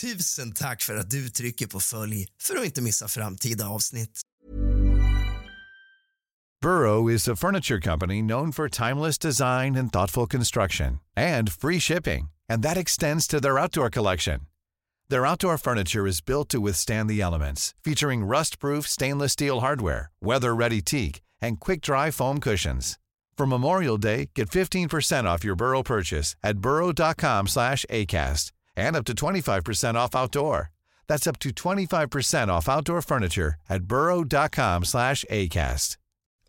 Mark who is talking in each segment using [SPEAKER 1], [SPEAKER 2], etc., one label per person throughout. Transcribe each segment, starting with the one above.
[SPEAKER 1] Tusen tack för att du trycker på följ för att inte missa framtida avsnitt.
[SPEAKER 2] Burrow is a furniture company known for timeless design and thoughtful construction and free shipping. And that extends to their outdoor collection. Their outdoor furniture is built to withstand the elements, featuring rust-proof stainless steel hardware, weather-ready teak, and quick-dry foam cushions. For Memorial Day, get 15% off your Burrow purchase at burrow.com slash ACAST and up to 25% off outdoor. That's up to 25% off outdoor furniture at burrow.com slash ACAST.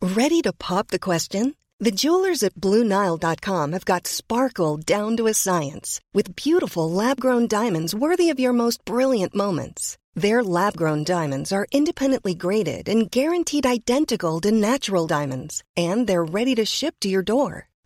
[SPEAKER 3] Ready to pop the question? The jewelers at BlueNile.com have got sparkle down to a science with beautiful lab grown diamonds worthy of your most brilliant moments. Their lab grown diamonds are independently graded and guaranteed identical to natural diamonds, and they're ready to ship to your door.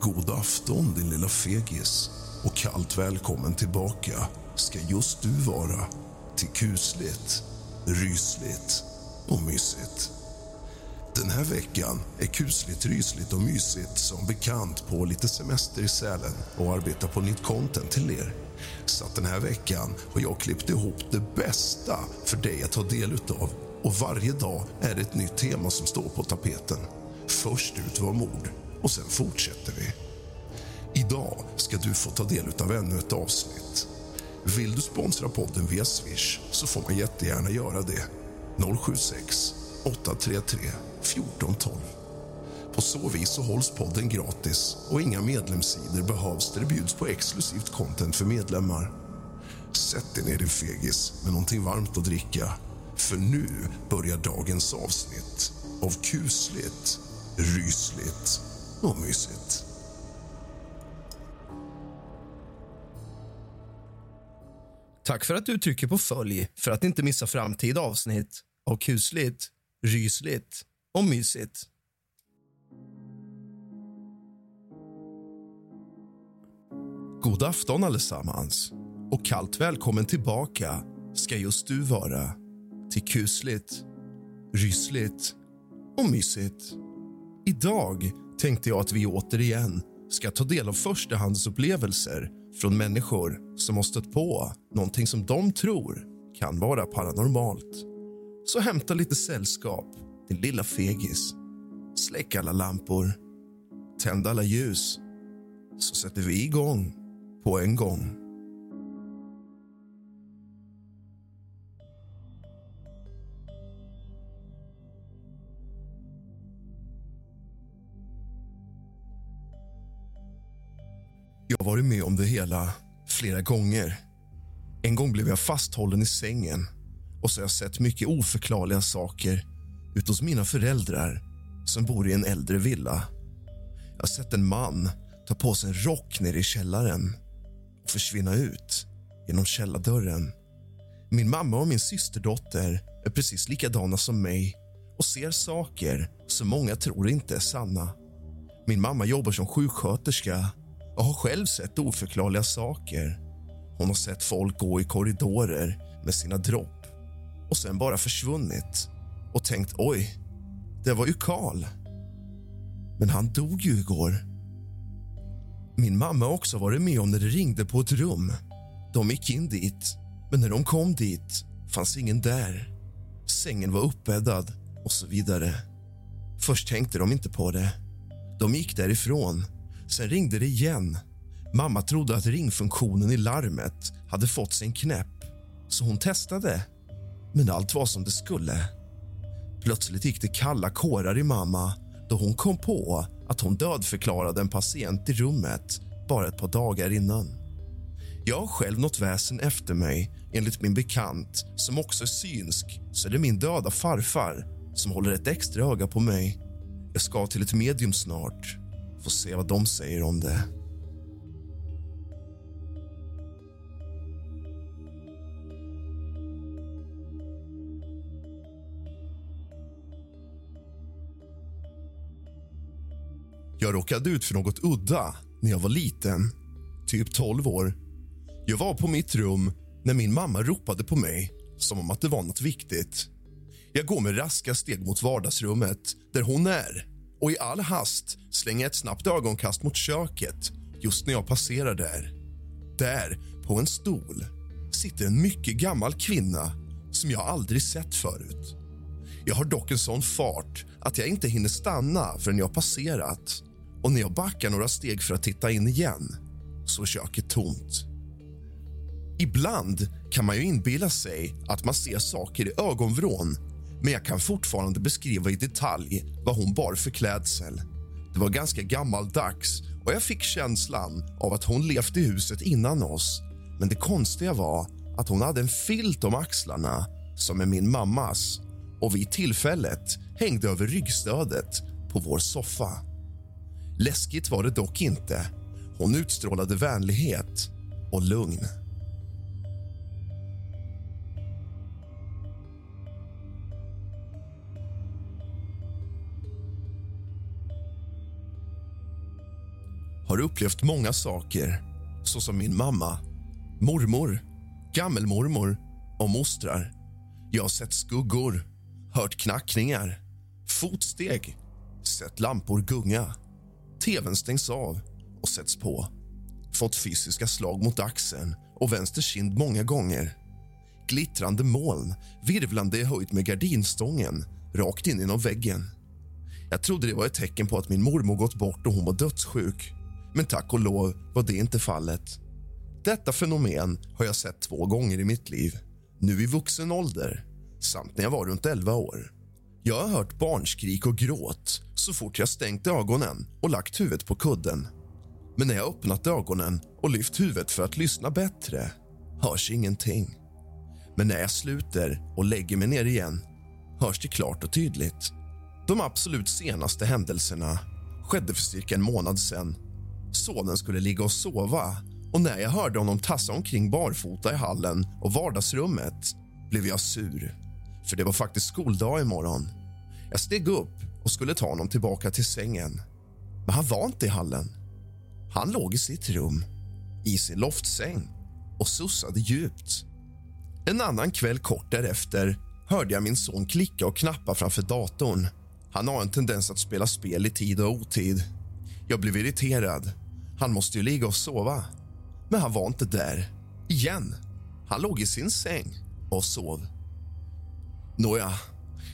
[SPEAKER 4] God afton din lilla fegis och kallt välkommen tillbaka ska just du vara till kusligt, rysligt och mysigt. Den här veckan är kusligt, rysligt och mysigt som bekant på lite semester i Sälen och arbetar på nytt content till er. Så att den här veckan har jag klippt ihop det bästa för dig att ta del utav. Och varje dag är det ett nytt tema som står på tapeten. Först ut var mord och sen fortsätter vi. Idag ska du få ta del av ännu ett avsnitt. Vill du sponsra podden via Swish så får man jättegärna göra det. 076 833 1412. På så vis så hålls podden gratis och inga medlemssidor behövs där det bjuds på exklusivt content för medlemmar. Sätt dig ner din fegis med någonting varmt att dricka. För nu börjar dagens avsnitt av kusligt, rysligt och mysigt.
[SPEAKER 1] Tack för att du trycker på följ för att inte missa framtida avsnitt av kusligt, rysligt och mysigt. God afton allesammans och kallt välkommen tillbaka ska just du vara till kusligt, rysligt och mysigt. Idag tänkte jag att vi återigen ska ta del av förstahandsupplevelser från människor som har stött på någonting som de tror kan vara paranormalt. Så hämta lite sällskap, din lilla fegis. Släck alla lampor, tänd alla ljus så sätter vi igång på en gång. Jag har varit med om det hela flera gånger. En gång blev jag fasthållen i sängen och så har jag sett mycket oförklarliga saker ute hos mina föräldrar som bor i en äldre villa. Jag har sett en man ta på sig en rock nere i källaren och försvinna ut genom källardörren. Min mamma och min systerdotter är precis likadana som mig och ser saker som många tror inte är sanna. Min mamma jobbar som sjuksköterska jag har själv sett oförklarliga saker. Hon har sett folk gå i korridorer med sina dropp och sen bara försvunnit och tänkt oj, det var ju Karl. Men han dog ju igår. Min mamma har också varit med om när det ringde på ett rum. De gick in dit, men när de kom dit fanns ingen där. Sängen var uppbäddad och så vidare. Först tänkte de inte på det. De gick därifrån. Sen ringde det igen. Mamma trodde att ringfunktionen i larmet hade fått sig en knäpp, så hon testade. Men allt var som det skulle. Plötsligt gick det kalla kårar i mamma då hon kom på att hon dödförklarade en patient i rummet bara ett par dagar innan. Jag har själv något väsen efter mig. Enligt min bekant, som också är synsk, så är det min döda farfar som håller ett extra öga på mig. Jag ska till ett medium snart. Får se vad de säger om det. Jag råkade ut för något udda när jag var liten, typ 12 år. Jag var på mitt rum när min mamma ropade på mig som om att det var något viktigt. Jag går med raska steg mot vardagsrummet där hon är och i all hast slänger jag ett snabbt ögonkast mot köket just när jag passerar där. Där, på en stol, sitter en mycket gammal kvinna som jag aldrig sett förut. Jag har dock en sån fart att jag inte hinner stanna förrän jag passerat och när jag backar några steg för att titta in igen så är köket tomt. Ibland kan man ju inbilla sig att man ser saker i ögonvrån men jag kan fortfarande beskriva i detalj vad hon bar för klädsel. Det var ganska gammaldags och jag fick känslan av att hon levt i huset innan oss. Men det konstiga var att hon hade en filt om axlarna som är min mammas och vid tillfället hängde över ryggstödet på vår soffa. Läskigt var det dock inte. Hon utstrålade vänlighet och lugn. Har upplevt många saker, såsom min mamma, mormor, gammelmormor och mostrar. Jag har sett skuggor, hört knackningar, fotsteg, sett lampor gunga. Tvn stängs av och sätts på. Fått fysiska slag mot axeln och vänster kind många gånger. Glittrande moln virvlande i höjd med gardinstången rakt in genom väggen. Jag trodde det var ett tecken på att min mormor gått bort och hon var dödssjuk. Men tack och lov var det inte fallet. Detta fenomen har jag sett två gånger i mitt liv. Nu i vuxen ålder, samt när jag var runt 11 år. Jag har hört barnskrik och gråt så fort jag stängt ögonen och lagt huvudet på kudden. Men när jag öppnat ögonen och lyft huvudet för att lyssna bättre hörs ingenting. Men när jag sluter och lägger mig ner igen hörs det klart och tydligt. De absolut senaste händelserna skedde för cirka en månad sen Sonen skulle ligga och sova och när jag hörde honom tassa omkring barfota i hallen och vardagsrummet blev jag sur. För det var faktiskt skoldag imorgon. Jag steg upp och skulle ta honom tillbaka till sängen. Men han var inte i hallen. Han låg i sitt rum, i sin loftsäng och sussade djupt. En annan kväll kort därefter hörde jag min son klicka och knappa framför datorn. Han har en tendens att spela spel i tid och otid. Jag blev irriterad han måste ju ligga och sova. Men han var inte där. Igen. Han låg i sin säng och sov. Nåja,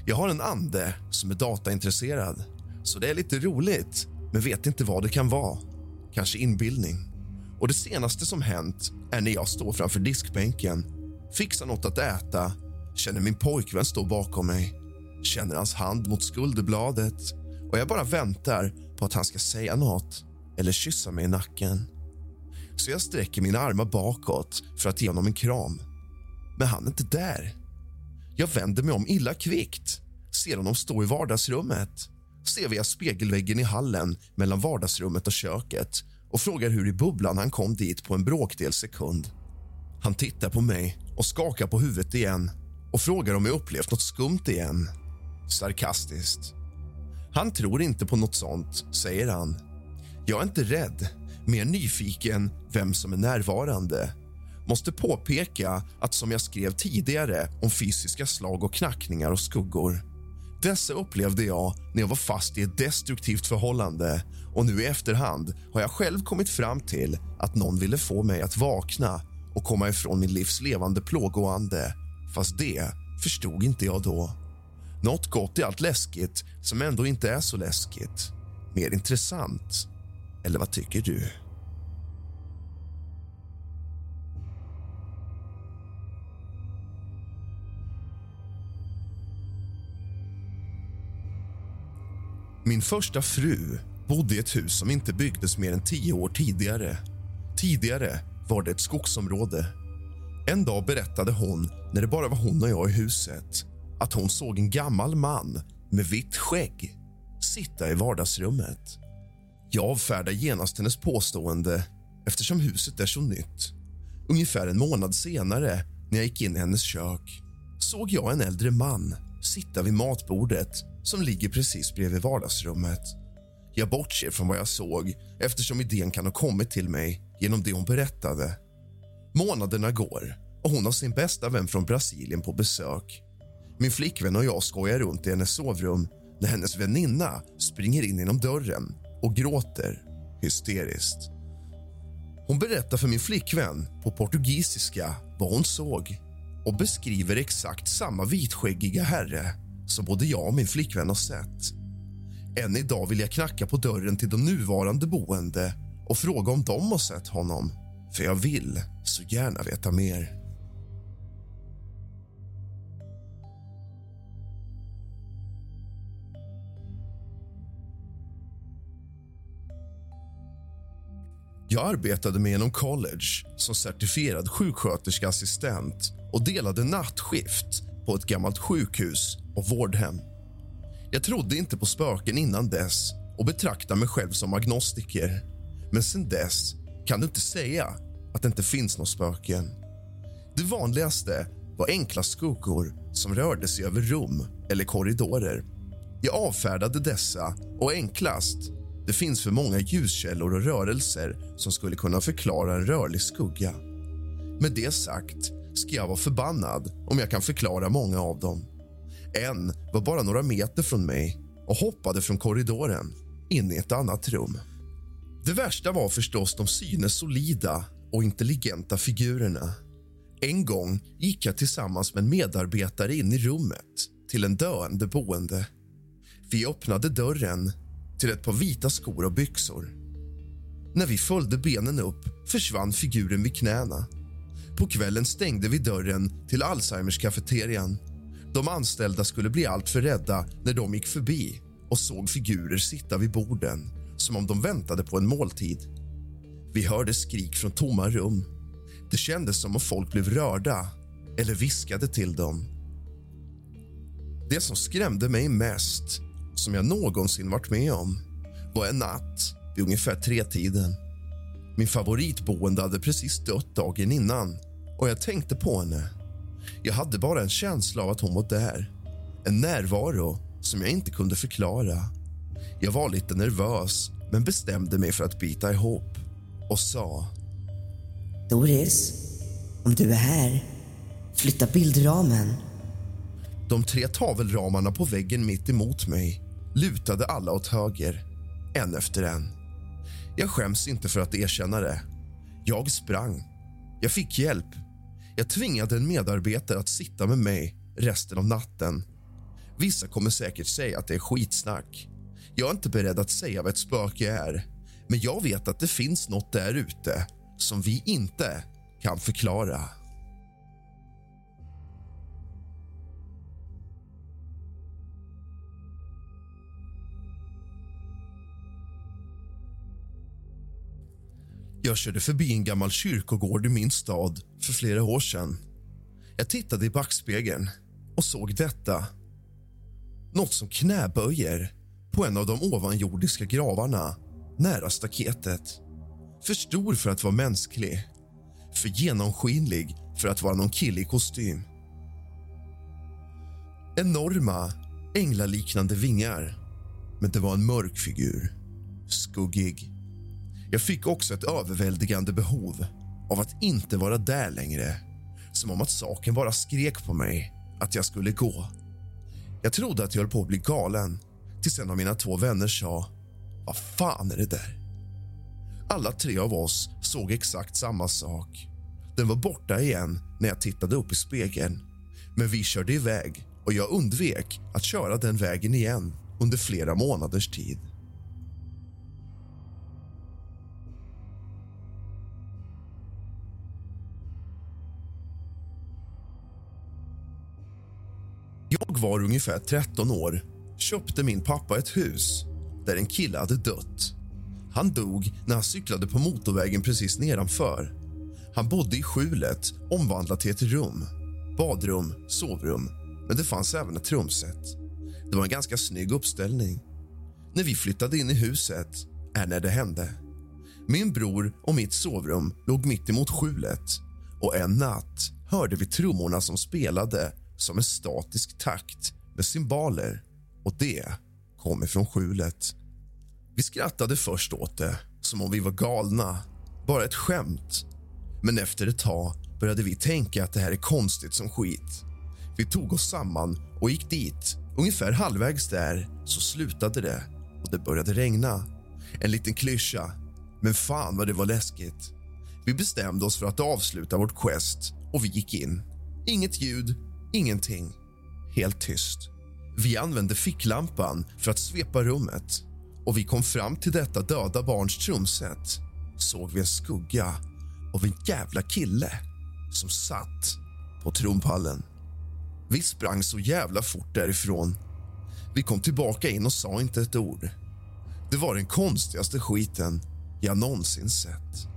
[SPEAKER 1] jag har en ande som är dataintresserad så det är lite roligt, men vet inte vad det kan vara. Kanske inbildning. Och Det senaste som hänt är när jag står framför diskbänken fixar något att äta, känner min pojkvän stå bakom mig känner hans hand mot skulderbladet och jag bara väntar på att han ska säga något eller kyssa mig i nacken. Så jag sträcker mina armar bakåt för att ge honom en kram. Men han är inte där. Jag vänder mig om illa kvickt, ser honom stå i vardagsrummet ser via spegelväggen i hallen mellan vardagsrummet och köket och frågar hur i bubblan han kom dit på en bråkdel sekund. Han tittar på mig och skakar på huvudet igen och frågar om jag upplevt något skumt igen. Sarkastiskt. Han tror inte på något sånt, säger han jag är inte rädd, mer nyfiken vem som är närvarande. Måste påpeka att som jag skrev tidigare om fysiska slag och knackningar och skuggor. Dessa upplevde jag när jag var fast i ett destruktivt förhållande och nu i efterhand har jag själv kommit fram till att någon ville få mig att vakna och komma ifrån min livs levande plågoande. Fast det förstod inte jag då. Något gott i allt läskigt som ändå inte är så läskigt. Mer intressant. Eller vad tycker du? Min första fru bodde i ett hus som inte byggdes mer än tio år tidigare. Tidigare var det ett skogsområde. En dag berättade hon, när det bara var hon och jag i huset att hon såg en gammal man med vitt skägg sitta i vardagsrummet. Jag avfärdar genast hennes påstående eftersom huset är så nytt. Ungefär en månad senare, när jag gick in i hennes kök såg jag en äldre man sitta vid matbordet som ligger precis bredvid vardagsrummet. Jag bortser från vad jag såg eftersom idén kan ha kommit till mig genom det hon berättade. Månaderna går och hon har sin bästa vän från Brasilien på besök. Min flickvän och jag skojar runt i hennes sovrum när hennes väninna springer in genom dörren och gråter hysteriskt. Hon berättar för min flickvän på portugisiska vad hon såg och beskriver exakt samma vitskäggiga herre som både jag och min flickvän har sett. Än idag vill jag knacka på dörren till de nuvarande boende och fråga om de har sett honom. För jag vill så gärna veta mer. Jag arbetade mig genom college som certifierad sjuksköterskeassistent och delade nattskift på ett gammalt sjukhus och vårdhem. Jag trodde inte på spöken innan dess och betraktade mig själv som agnostiker. Men sen dess kan du inte säga att det inte finns några spöken. Det vanligaste var enkla skuggor som rörde sig över rum eller korridorer. Jag avfärdade dessa och enklast det finns för många ljuskällor och rörelser som skulle kunna förklara en rörlig skugga. Med det sagt ska jag vara förbannad om jag kan förklara många av dem. En var bara några meter från mig och hoppade från korridoren in i ett annat rum. Det värsta var förstås de synes solida och intelligenta figurerna. En gång gick jag tillsammans med en medarbetare in i rummet till en döende boende. Vi öppnade dörren till ett par vita skor och byxor. När vi följde benen upp försvann figuren vid knäna. På kvällen stängde vi dörren till Alzheimers kafeterian. De anställda skulle bli alltför rädda när de gick förbi och såg figurer sitta vid borden som om de väntade på en måltid. Vi hörde skrik från tomma rum. Det kändes som om folk blev rörda eller viskade till dem. Det som skrämde mig mest som jag någonsin varit med om var en natt vid ungefär tretiden. Min favoritboende hade precis dött dagen innan och jag tänkte på henne. Jag hade bara en känsla av att hon var där. En närvaro som jag inte kunde förklara. Jag var lite nervös, men bestämde mig för att bita ihop och sa...
[SPEAKER 5] Doris, om du är här, flytta bildramen.
[SPEAKER 1] De tre tavelramarna på väggen mitt emot mig lutade alla åt höger, en efter en. Jag skäms inte för att erkänna det. Jag sprang. Jag fick hjälp. Jag tvingade en medarbetare att sitta med mig resten av natten. Vissa kommer säkert säga att det är skitsnack. Jag är inte beredd att säga vad ett spöke är men jag vet att det finns nåt där ute som vi inte kan förklara. Jag körde förbi en gammal kyrkogård i min stad för flera år sedan. Jag tittade i backspegeln och såg detta. Något som knäböjer på en av de ovanjordiska gravarna nära staketet. För stor för att vara mänsklig, för genomskinlig för att vara någon kille i kostym. Enorma, änglaliknande vingar, men det var en mörk figur. Skuggig. Jag fick också ett överväldigande behov av att inte vara där längre. Som om att saken bara skrek på mig att jag skulle gå. Jag trodde att jag höll på att bli galen tills en av mina två vänner sa vad fan är det där? Alla tre av oss såg exakt samma sak. Den var borta igen när jag tittade upp i spegeln. Men vi körde iväg och jag undvek att köra den vägen igen under flera månaders tid. Jag var ungefär 13 år, köpte min pappa ett hus där en kille hade dött. Han dog när han cyklade på motorvägen precis nedanför. Han bodde i skjulet, omvandlat till ett rum. Badrum, sovrum, men det fanns även ett trumset. Det var en ganska snygg uppställning. När vi flyttade in i huset är när det hände. Min bror och mitt sovrum låg mitt emot skjulet och en natt hörde vi trummorna som spelade som en statisk takt med cymbaler och det kom ifrån skjulet. Vi skrattade först åt det, som om vi var galna. Bara ett skämt. Men efter ett tag började vi tänka att det här är konstigt som skit. Vi tog oss samman och gick dit. Ungefär halvvägs där så slutade det och det började regna. En liten klyscha, men fan vad det var läskigt. Vi bestämde oss för att avsluta vårt quest och vi gick in. Inget ljud, ingenting. Helt tyst. Vi använde ficklampan för att svepa rummet och vi kom fram till detta döda barns trumset såg vi en skugga av en jävla kille som satt på trumpallen. Vi sprang så jävla fort därifrån. Vi kom tillbaka in och sa inte ett ord. Det var den konstigaste skiten jag någonsin sett.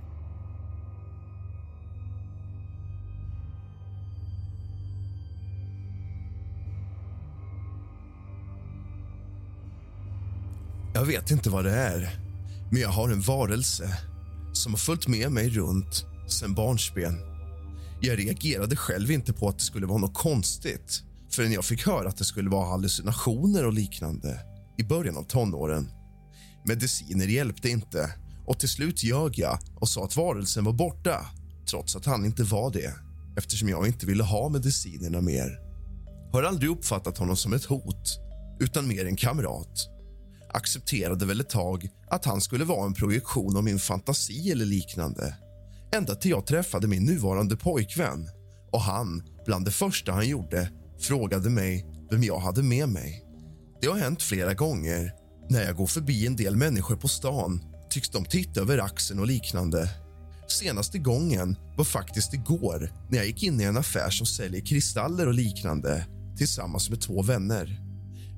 [SPEAKER 1] Jag vet inte vad det är, men jag har en varelse som har följt med mig runt sen barnsben. Jag reagerade själv inte på att det skulle vara något konstigt förrän jag fick höra att det skulle vara hallucinationer och liknande i början av tonåren. Mediciner hjälpte inte och till slut ljög jag och sa att varelsen var borta trots att han inte var det eftersom jag inte ville ha medicinerna mer. Har aldrig uppfattat honom som ett hot utan mer en kamrat accepterade väl ett tag att han skulle vara en projektion av min fantasi eller liknande. Ända till jag träffade min nuvarande pojkvän och han, bland det första han gjorde, frågade mig vem jag hade med mig. Det har hänt flera gånger. När jag går förbi en del människor på stan tycks de titta över axeln och liknande. Senaste gången var faktiskt igår när jag gick in i en affär som säljer kristaller och liknande tillsammans med två vänner.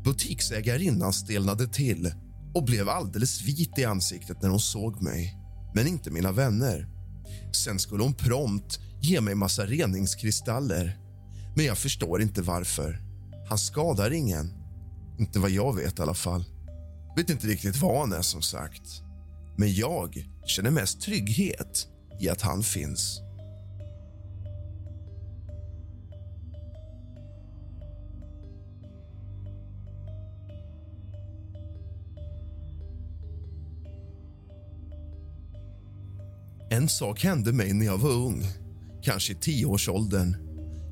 [SPEAKER 1] Butiksägarinnan stelnade till och blev alldeles vit i ansiktet när hon såg mig, men inte mina vänner. Sen skulle hon prompt ge mig massa reningskristaller, men jag förstår inte varför. Han skadar ingen. Inte vad jag vet i alla fall. Vet inte riktigt vad han är, som sagt. Men jag känner mest trygghet i att han finns. En sak hände mig när jag var ung, kanske i tioårsåldern.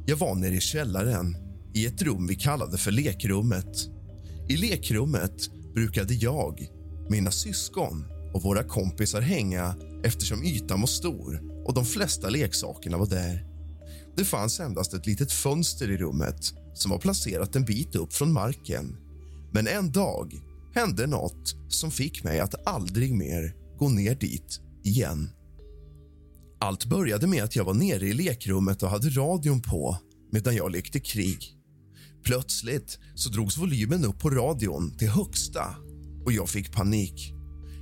[SPEAKER 1] Jag var nere i källaren, i ett rum vi kallade för lekrummet. I lekrummet brukade jag, mina syskon och våra kompisar hänga eftersom ytan var stor och de flesta leksakerna var där. Det fanns endast ett litet fönster i rummet som var placerat en bit upp från marken. Men en dag hände något som fick mig att aldrig mer gå ner dit igen. Allt började med att jag var nere i lekrummet och hade radion på medan jag lekte krig. Plötsligt så drogs volymen upp på radion till högsta och jag fick panik.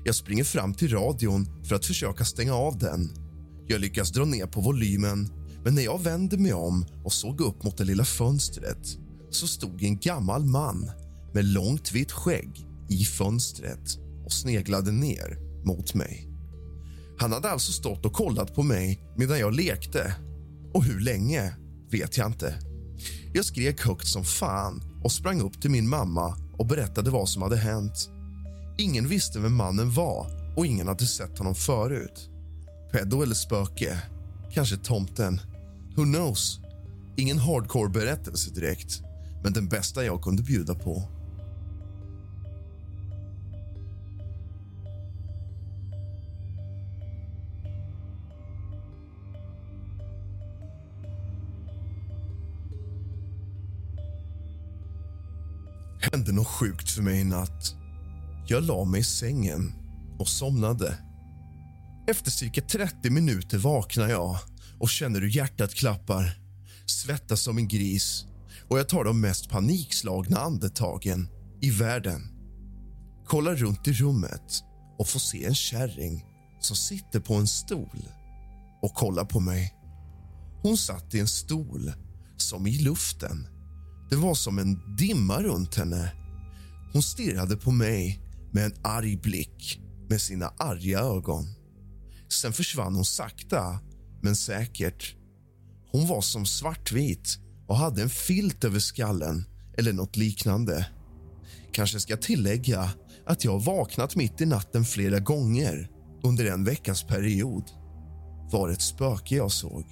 [SPEAKER 1] Jag springer fram till radion för att försöka stänga av den. Jag lyckas dra ner på volymen, men när jag vände mig om och såg upp mot det lilla fönstret så stod en gammal man med långt vitt skägg i fönstret och sneglade ner mot mig. Han hade alltså stått och kollat på mig medan jag lekte. Och hur länge vet jag inte. Jag skrek högt som fan och sprang upp till min mamma och berättade vad som hade hänt. Ingen visste vem mannen var och ingen hade sett honom förut. Pedo eller spöke? Kanske tomten? Who knows? Ingen hardcore berättelse direkt, men den bästa jag kunde bjuda på. Hände något sjukt för mig i natt. Jag la mig i sängen och somnade. Efter cirka 30 minuter vaknar jag och känner hur hjärtat klappar. Svettas som en gris och jag tar de mest panikslagna andetagen i världen. kollar runt i rummet och får se en kärring som sitter på en stol och kollar på mig. Hon satt i en stol som i luften. Det var som en dimma runt henne. Hon stirrade på mig med en arg blick med sina arga ögon. Sen försvann hon sakta, men säkert. Hon var som svartvit och hade en filt över skallen eller nåt liknande. Kanske ska tillägga att jag vaknat mitt i natten flera gånger under en veckas period. Var ett spöke jag såg.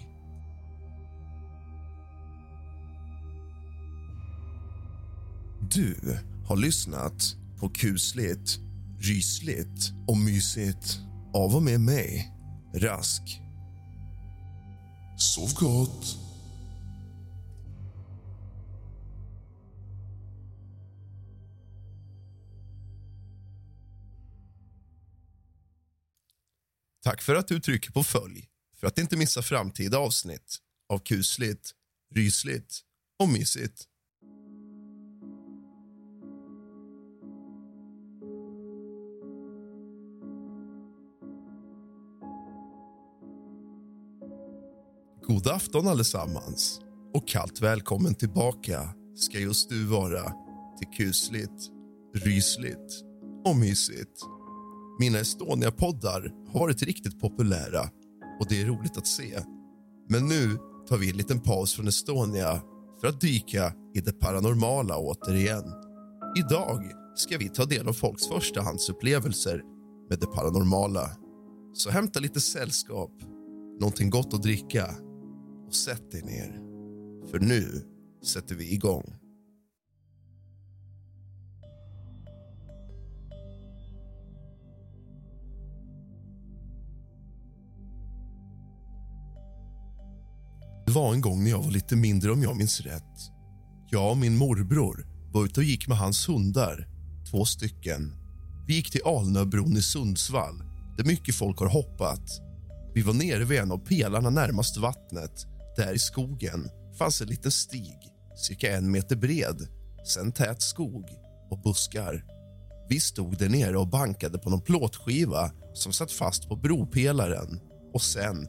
[SPEAKER 1] Du har lyssnat på kusligt, rysligt och mysigt av och med mig, Rask.
[SPEAKER 4] Sov gott.
[SPEAKER 1] Tack för att du trycker på följ för att inte missa framtida avsnitt av kusligt, rysligt och mysigt. God afton allesammans och kallt välkommen tillbaka ska just du vara till kusligt, rysligt och mysigt. Mina Estonia-poddar har varit riktigt populära och det är roligt att se. Men nu tar vi en liten paus från Estonia för att dyka i det paranormala återigen. Idag ska vi ta del av folks förstahandsupplevelser med det paranormala. Så hämta lite sällskap, någonting gott att dricka och sätt dig ner. För nu sätter vi igång. Det var en gång när jag var lite mindre om jag minns rätt. Jag och min morbror var ute och gick med hans hundar, två stycken. Vi gick till Alnöbron i Sundsvall, där mycket folk har hoppat. Vi var nere vid en av pelarna närmast vattnet. Där i skogen fanns en liten stig, cirka en meter bred. Sen tät skog och buskar. Vi stod där nere och bankade på någon plåtskiva som satt fast på bropelaren. Och sen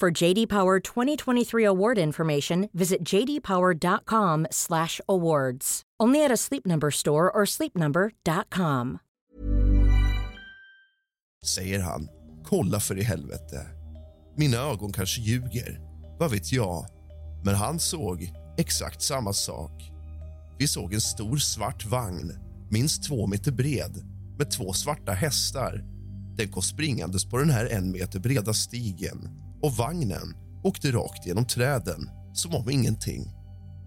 [SPEAKER 6] For JD Power 2023 award information, visit jdpower.com/awards. Only at a Sleep Number store or sleepnumber.com.
[SPEAKER 1] säger han. Kolla för i helvete. Mina ögon kanske ljuger, vad vet jag. Men han såg exakt samma sak. Vi såg en stor svart vagn, minst två meter bred med två svarta hästar. Den kom springandes på den här en meter breda stigen och vagnen åkte rakt genom träden som om ingenting.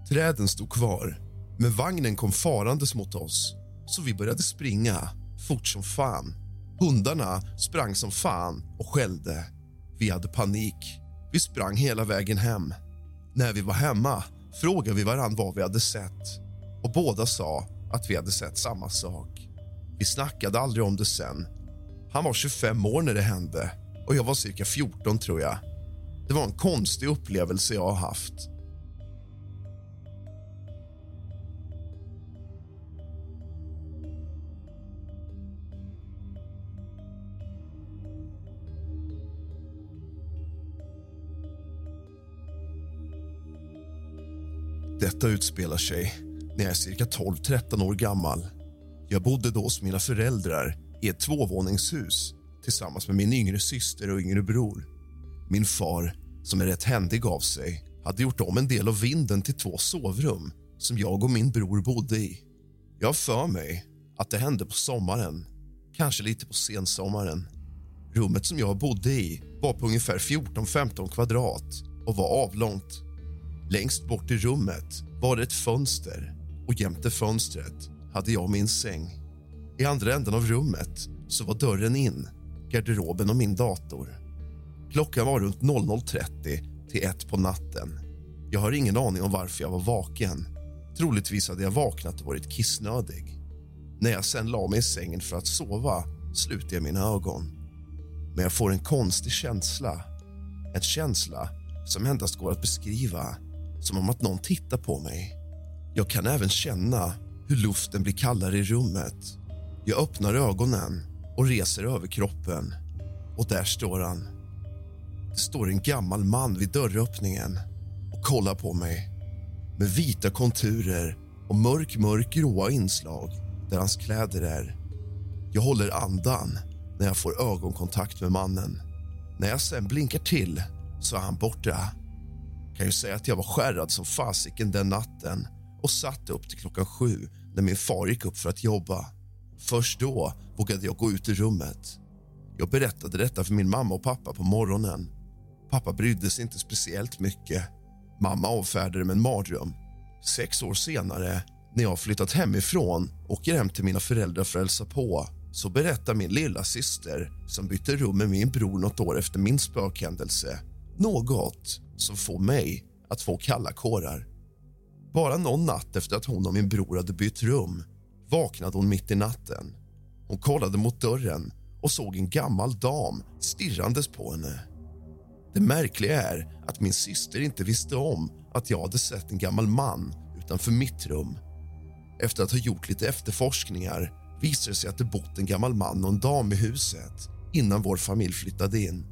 [SPEAKER 1] Träden stod kvar, men vagnen kom farandes mot oss så vi började springa fort som fan. Hundarna sprang som fan och skällde. Vi hade panik. Vi sprang hela vägen hem. När vi var hemma frågade vi varann vad vi hade sett och båda sa att vi hade sett samma sak. Vi snackade aldrig om det sen. Han var 25 år när det hände och jag var cirka 14, tror jag. Det var en konstig upplevelse jag har haft. Detta utspelar sig när jag är cirka 12-13 år gammal. Jag bodde då hos mina föräldrar i ett tvåvåningshus tillsammans med min yngre syster och yngre bror. Min far, som är rätt händig av sig, hade gjort om en del av vinden till två sovrum som jag och min bror bodde i. Jag har för mig att det hände på sommaren, kanske lite på sensommaren. Rummet som jag bodde i var på ungefär 14-15 kvadrat och var avlångt. Längst bort i rummet var det ett fönster och jämte fönstret hade jag min säng. I andra änden av rummet så var dörren in, garderoben och min dator. Klockan var runt 00.30 till ett på natten. Jag har ingen aning om varför jag var vaken. Troligtvis hade jag vaknat och varit kissnödig. När jag sen la mig i sängen för att sova slutade jag mina ögon. Men jag får en konstig känsla. En känsla som endast går att beskriva som om att någon tittar på mig. Jag kan även känna hur luften blir kallare i rummet. Jag öppnar ögonen och reser över kroppen. Och där står han. Det står en gammal man vid dörröppningen och kollar på mig med vita konturer och mörk, mörk gråa inslag där hans kläder är. Jag håller andan när jag får ögonkontakt med mannen. När jag sen blinkar till så är han borta. Kan ju säga att jag var skärrad som fasiken den natten och satt upp till klockan sju när min far gick upp för att jobba. Först då vågade jag gå ut ur rummet. Jag berättade detta för min mamma och pappa på morgonen. Pappa brydde sig inte speciellt mycket. Mamma avfärdade det med en mardröm. Sex år senare, när jag flyttat hemifrån och åker hem till mina föräldrar för att hälsa på så berättar min lilla syster som bytte rum med min bror något år efter min spökhändelse något som får mig att få kalla kårar. Bara någon natt efter att hon och min bror hade bytt rum vaknade hon mitt i natten. Hon kollade mot dörren och såg en gammal dam stirrandes på henne. Det märkliga är att min syster inte visste om att jag hade sett en gammal man utanför mitt rum. Efter att ha gjort lite efterforskningar visade det sig att det bott en gammal man och en dam i huset innan vår familj flyttade in.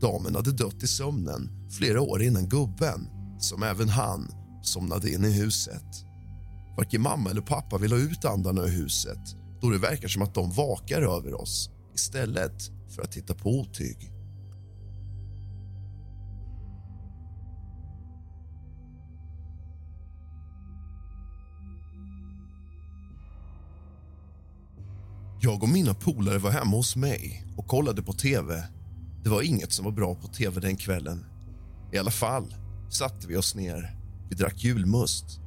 [SPEAKER 1] Damen hade dött i sömnen flera år innan gubben, som även han, somnade in i huset. Varken mamma eller pappa vill ha ut andarna ur huset då det verkar som att de vakar över oss istället för att titta på otyg. Jag och mina polare var hemma hos mig och kollade på tv. Det var inget som var bra på tv den kvällen. I alla fall satte vi oss ner. Vi drack julmust.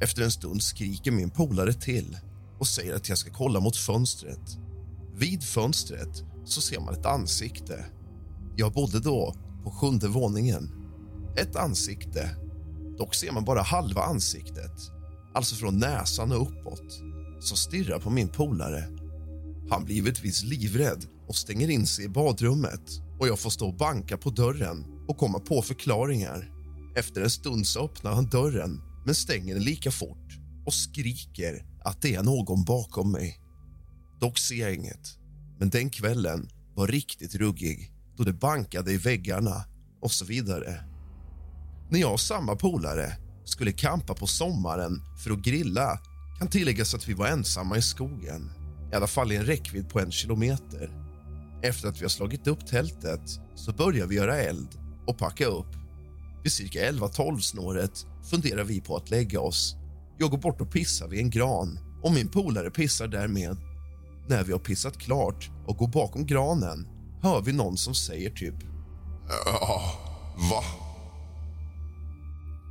[SPEAKER 1] Efter en stund skriker min polare till och säger att jag ska kolla mot fönstret. Vid fönstret så ser man ett ansikte. Jag bodde då på sjunde våningen. Ett ansikte. Dock ser man bara halva ansiktet, alltså från näsan och uppåt, som stirrar på min polare. Han blir givetvis livrädd och stänger in sig i badrummet och jag får stå och banka på dörren och komma på förklaringar. Efter en stund så öppnar han dörren men stänger den lika fort och skriker att det är någon bakom mig. Dock ser jag inget, men den kvällen var riktigt ruggig då det bankade i väggarna och så vidare. När jag och samma polare skulle kampa på sommaren för att grilla kan tilläggas att vi var ensamma i skogen, i alla fall i en räckvidd på en kilometer. Efter att vi har slagit upp tältet så börjar vi göra eld och packa upp. Vid cirka 11-12 snåret funderar vi på att lägga oss. Jag går bort och pissar vid en gran och min polare pissar därmed. När vi har pissat klart och går bakom granen hör vi någon som säger typ...
[SPEAKER 4] Ja, va?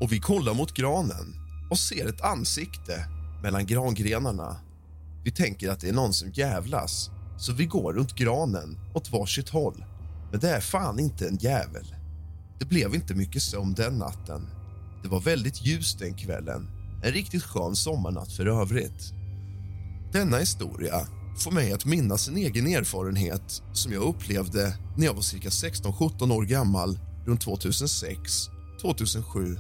[SPEAKER 1] Och vi kollar mot granen och ser ett ansikte mellan grangrenarna. Vi tänker att det är någon som jävlas, så vi går runt granen åt varsitt håll. Men det är fan inte en jävel. Det blev inte mycket sömn den natten. Det var väldigt ljust den kvällen. En riktigt skön sommarnatt för övrigt. Denna historia får mig att minnas en egen erfarenhet som jag upplevde när jag var cirka 16-17 år gammal runt 2006, 2007.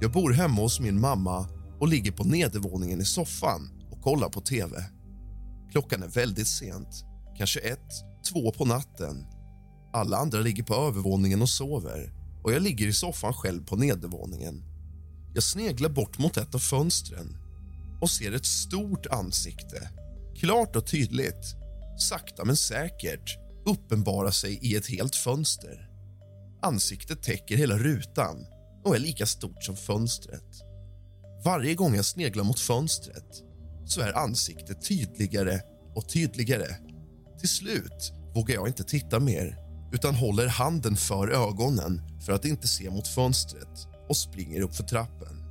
[SPEAKER 1] Jag bor hemma hos min mamma och ligger på nedervåningen i soffan och kollar på tv. Klockan är väldigt sent, kanske ett, två på natten. Alla andra ligger på övervåningen och sover och jag ligger i soffan själv på nedervåningen. Jag sneglar bort mot ett av fönstren och ser ett stort ansikte, klart och tydligt, sakta men säkert uppenbara sig i ett helt fönster. Ansiktet täcker hela rutan och är lika stort som fönstret. Varje gång jag sneglar mot fönstret så är ansiktet tydligare och tydligare. Till slut vågar jag inte titta mer utan håller handen för ögonen för att inte se mot fönstret och springer upp för trappen.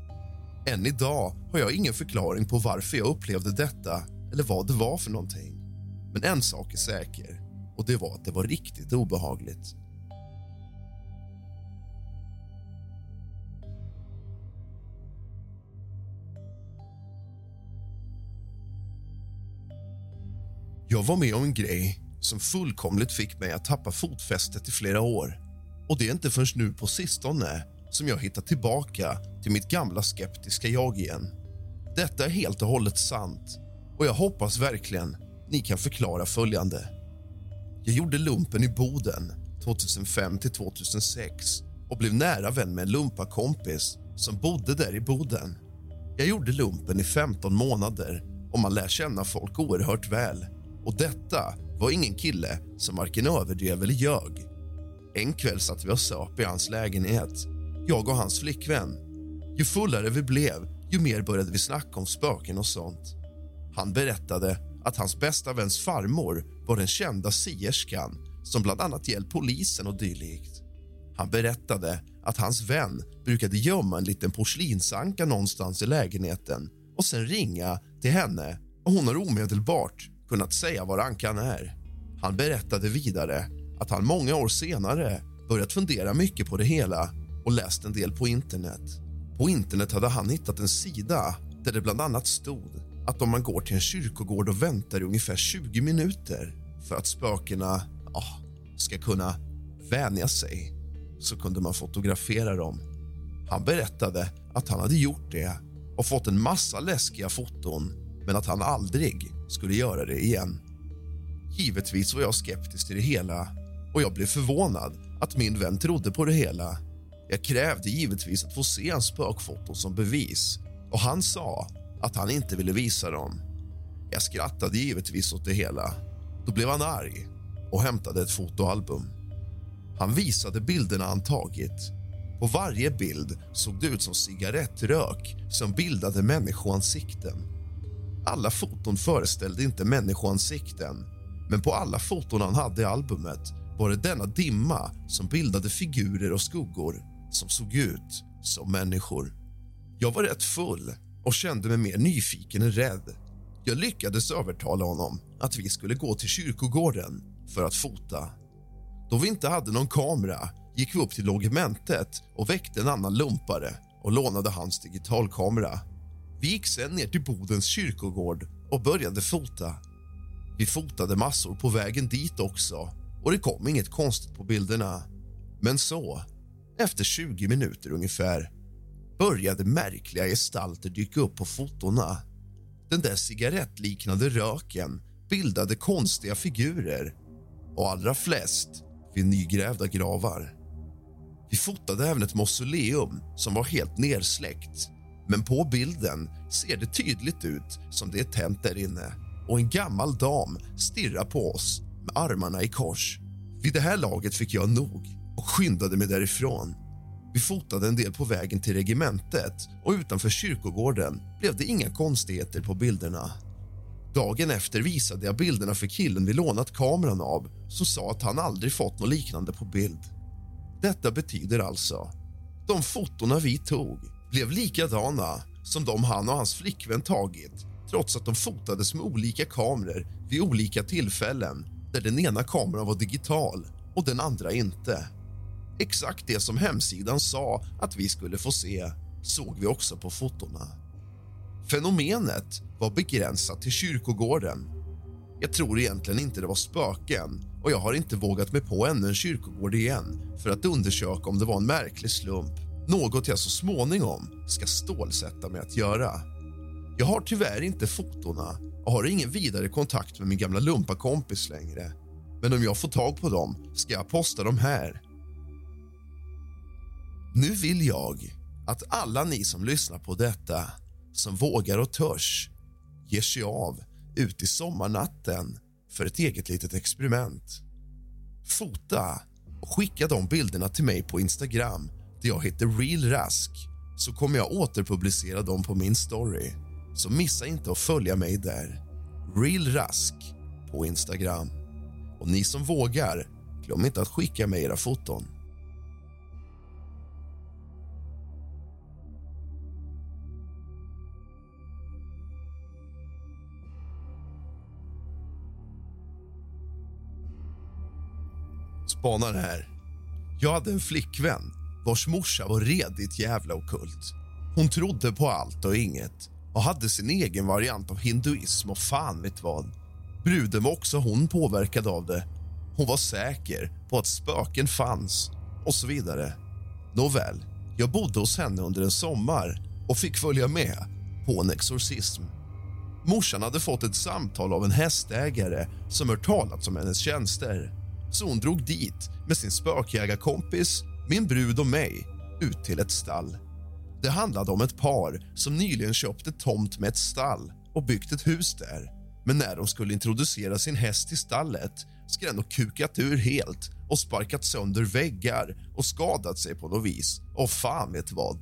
[SPEAKER 1] Än idag har jag ingen förklaring på varför jag upplevde detta eller vad det var för någonting. Men en sak är säker och det var att det var riktigt obehagligt. Jag var med om en grej som fullkomligt fick mig att tappa fotfästet i flera år. Och det är inte förrän nu på sistone som jag hittat tillbaka till mitt gamla skeptiska jag igen. Detta är helt och hållet sant och jag hoppas verkligen ni kan förklara följande. Jag gjorde lumpen i Boden 2005 till 2006 och blev nära vän med en lumpakompis som bodde där i Boden. Jag gjorde lumpen i 15 månader och man lär känna folk oerhört väl. Och detta var ingen kille som varken överdrev eller ljög. En kväll satt vi och söp i hans lägenhet, jag och hans flickvän. Ju fullare vi blev, ju mer började vi snacka om spöken och sånt. Han berättade att hans bästa väns farmor var den kända sierskan som bland annat hjälpt polisen och dylikt. Han berättade att hans vän brukade gömma en liten porslinsanka någonstans i lägenheten och sen ringa till henne och hon har omedelbart kunnat säga var ankan är. Han berättade vidare att han många år senare börjat fundera mycket på det hela och läst en del på internet. På internet hade han hittat en sida där det bland annat stod att om man går till en kyrkogård och väntar i ungefär 20 minuter för att spökena ja, ska kunna vänja sig så kunde man fotografera dem. Han berättade att han hade gjort det och fått en massa läskiga foton men att han aldrig skulle göra det igen. Givetvis var jag skeptisk till det hela och jag blev förvånad att min vän trodde på det hela. Jag krävde givetvis att få se hans spökfoton som bevis och han sa att han inte ville visa dem. Jag skrattade givetvis åt det hela. Då blev han arg och hämtade ett fotoalbum. Han visade bilderna han tagit. På varje bild såg det ut som cigarettrök som bildade människoansikten. Alla foton föreställde inte människoansikten men på alla foton han hade i albumet var det denna dimma som bildade figurer och skuggor som såg ut som människor. Jag var rätt full och kände mig mer nyfiken än rädd. Jag lyckades övertala honom att vi skulle gå till kyrkogården för att fota. Då vi inte hade någon kamera gick vi upp till logementet och väckte en annan lumpare och lånade hans digitalkamera. Vi gick sen ner till Bodens kyrkogård och började fota. Vi fotade massor på vägen dit också och det kom inget konstigt på bilderna. Men så, efter 20 minuter ungefär började märkliga gestalter dyka upp på fotona. Den där cigarettliknande röken bildade konstiga figurer och allra flest vid nygrävda gravar. Vi fotade även ett mausoleum som var helt nersläckt men på bilden ser det tydligt ut som det är tänt där inne och en gammal dam stirrar på oss med armarna i kors. Vid det här laget fick jag nog och skyndade mig därifrån. Vi fotade en del på vägen till regementet och utanför kyrkogården blev det inga konstigheter på bilderna. Dagen efter visade jag bilderna för killen vi lånat kameran av som sa att han aldrig fått något liknande på bild. Detta betyder alltså de fotona vi tog blev likadana som de han och hans flickvän tagit trots att de fotades med olika kameror vid olika tillfällen där den ena kameran var digital och den andra inte. Exakt det som hemsidan sa att vi skulle få se såg vi också på fotona. Fenomenet var begränsat till kyrkogården. Jag tror egentligen inte det var spöken och jag har inte vågat mig på ännu en kyrkogård igen för att undersöka om det var en märklig slump. Något jag så småningom ska stålsätta mig att göra. Jag har tyvärr inte fotona och har ingen vidare kontakt med min gamla lumpakompis längre. Men om jag får tag på dem ska jag posta dem här. Nu vill jag att alla ni som lyssnar på detta, som vågar och törs, ger sig av ut i sommarnatten för ett eget litet experiment. Fota och skicka de bilderna till mig på Instagram där jag heter RealRask så kommer jag återpublicera dem på min story. Så missa inte att följa mig där. RealRask, på Instagram. Och ni som vågar, glöm inte att skicka mig era foton. Spanar här. Jag hade en flickvän vars morsa var redigt jävla okult. Hon trodde på allt och inget och hade sin egen variant av hinduism och fan vet vad. Bruden var också hon påverkad av det. Hon var säker på att spöken fanns och så vidare. Nåväl, jag bodde hos henne under en sommar och fick följa med på en exorcism. Morsan hade fått ett samtal av en hästägare som hört talats om hennes tjänster så hon drog dit med sin spökjägarkompis, min brud och mig ut till ett stall. Det handlade om ett par som nyligen köpte tomt med ett stall och byggt ett hus där. Men när de skulle introducera sin häst i stallet ska den ha kukat ur helt och sparkat sönder väggar och skadat sig på något vis. Och fan vet vad.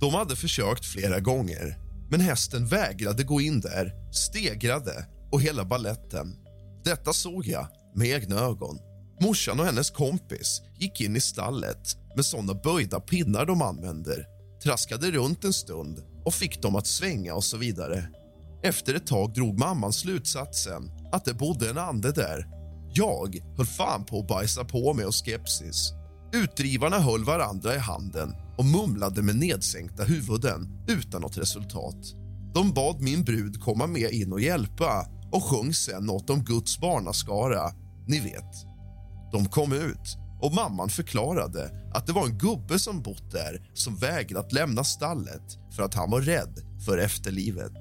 [SPEAKER 1] De hade försökt flera gånger, men hästen vägrade gå in där, stegrade och hela balletten. Detta såg jag med egna ögon. Morsan och hennes kompis gick in i stallet med såna böjda pinnar de använder traskade runt en stund och fick dem att svänga och så vidare. Efter ett tag drog mamman slutsatsen att det bodde en ande där. Jag höll fan på att bajsa på mig och skepsis. Utdrivarna höll varandra i handen och mumlade med nedsänkta huvuden utan något resultat. De bad min brud komma med in och hjälpa och sjöng sen något om Guds barnaskara. Ni vet. De kom ut och mamman förklarade att det var en gubbe som bott där som vägrat lämna stallet för att han var rädd för efterlivet.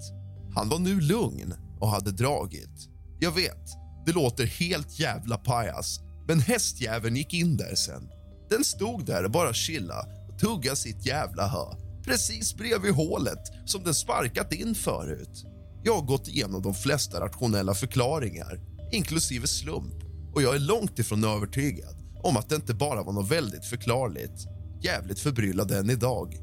[SPEAKER 1] Han var nu lugn och hade dragit. Jag vet, det låter helt jävla pajas men hästjäveln gick in där sen. Den stod där och bara chilla och tugga sitt jävla hö precis bredvid hålet som den sparkat in förut. Jag har gått igenom de flesta rationella förklaringar, inklusive slump och jag är långt ifrån övertygad om att det inte bara var något väldigt förklarligt. Jävligt förbryllad än idag.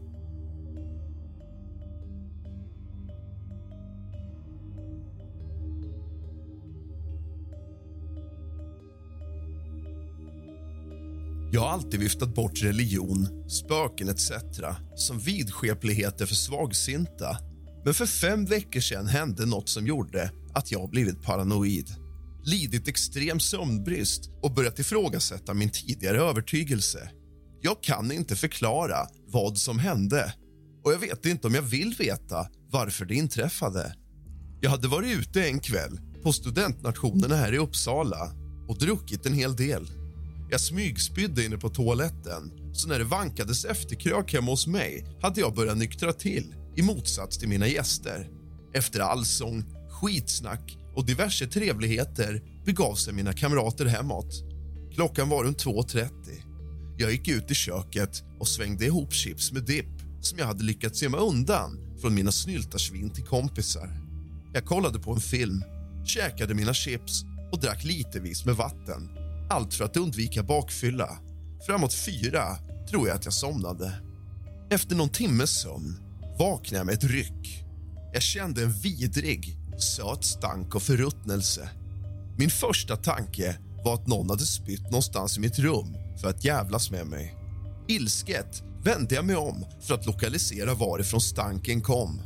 [SPEAKER 1] Jag har alltid viftat bort religion, spöken etc. som vidskepligheter för svagsinta. Men för fem veckor sedan hände något som gjorde att jag blivit paranoid lidit extrem sömnbrist och börjat ifrågasätta min tidigare övertygelse. Jag kan inte förklara vad som hände och jag vet inte om jag vill veta varför det inträffade. Jag hade varit ute en kväll på studentnationerna här i Uppsala och druckit en hel del. Jag smygspydde inne på toaletten så när det vankades efterkrök hemma hos mig hade jag börjat nyktra till i motsats till mina gäster. Efter allsång, skitsnack och diverse trevligheter begav sig mina kamrater hemåt. Klockan var runt 2.30. Jag gick ut i köket och svängde ihop chips med dipp som jag hade lyckats gömma undan från mina snyltarsvin till kompisar. Jag kollade på en film, käkade mina chips och drack litevis med vatten. Allt för att undvika bakfylla. Framåt fyra tror jag att jag somnade. Efter någon timmes sömn vaknade jag med ett ryck. Jag kände en vidrig, söt stank och förruttnelse. Min första tanke var att någon hade spytt någonstans i mitt rum för att jävlas med mig. Ilsket vände jag mig om för att lokalisera varifrån stanken kom.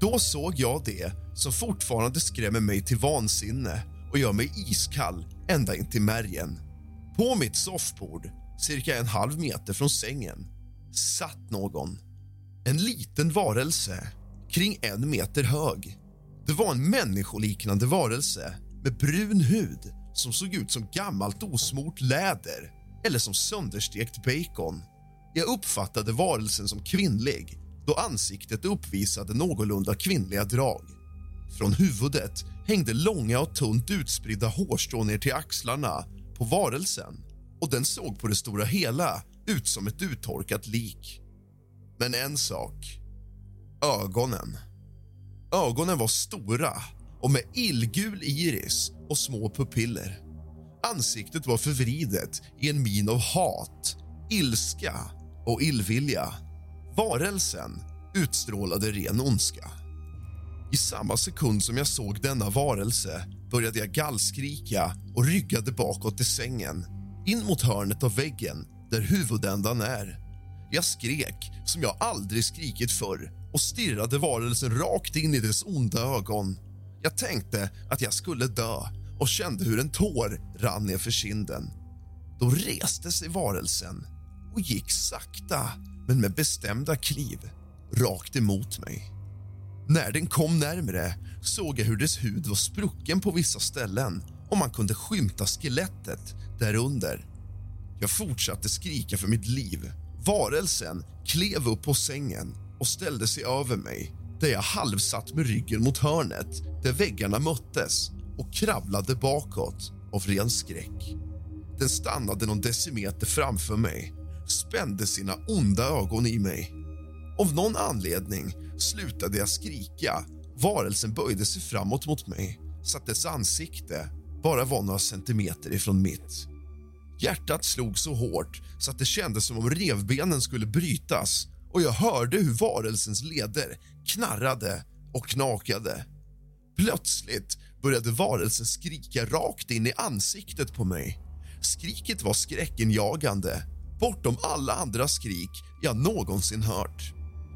[SPEAKER 1] Då såg jag det som fortfarande skrämmer mig till vansinne och gör mig iskall ända in till märgen. På mitt soffbord, cirka en halv meter från sängen, satt någon. En liten varelse kring en meter hög. Det var en människoliknande varelse med brun hud som såg ut som gammalt osmort läder eller som sönderstekt bacon. Jag uppfattade varelsen som kvinnlig då ansiktet uppvisade någorlunda kvinnliga drag. Från huvudet hängde långa och tunt utspridda hårstrån ner till axlarna på varelsen och den såg på det stora hela ut som ett uttorkat lik. Men en sak. Ögonen. Ögonen var stora och med illgul iris och små pupiller. Ansiktet var förvridet i en min av hat, ilska och illvilja. Varelsen utstrålade ren ondska. I samma sekund som jag såg denna varelse började jag gallskrika och ryggade bakåt i sängen in mot hörnet av väggen där huvudändan är. Jag skrek som jag aldrig skrikit förr och stirrade varelsen rakt in i dess onda ögon. Jag tänkte att jag skulle dö och kände hur en tår rann ner för kinden. Då reste sig varelsen och gick sakta, men med bestämda kliv, rakt emot mig. När den kom närmre såg jag hur dess hud var sprucken på vissa ställen och man kunde skymta skelettet därunder. Jag fortsatte skrika för mitt liv. Varelsen klev upp på sängen och ställde sig över mig där jag halvsatt med ryggen mot hörnet där väggarna möttes och kravlade bakåt av ren skräck. Den stannade någon decimeter framför mig, spände sina onda ögon i mig. Av någon anledning slutade jag skrika. Varelsen böjde sig framåt mot mig så att dess ansikte bara var några centimeter ifrån mitt. Hjärtat slog så hårt så att det kändes som om revbenen skulle brytas och jag hörde hur varelsens leder knarrade och knakade. Plötsligt började varelsen skrika rakt in i ansiktet på mig. Skriket var skräckenjagande, bortom alla andra skrik jag någonsin hört.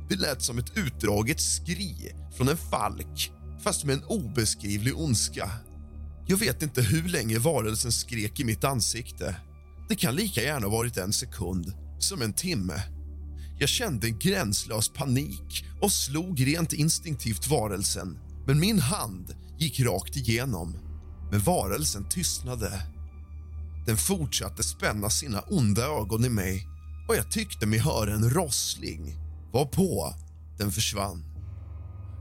[SPEAKER 1] Det lät som ett utdraget skri från en falk fast med en obeskrivlig ondska. Jag vet inte hur länge varelsen skrek i mitt ansikte. Det kan lika gärna ha varit en sekund som en timme. Jag kände en gränslös panik och slog rent instinktivt varelsen men min hand gick rakt igenom. Men varelsen tystnade. Den fortsatte spänna sina onda ögon i mig och jag tyckte mig höra en rossling. Varpå den försvann.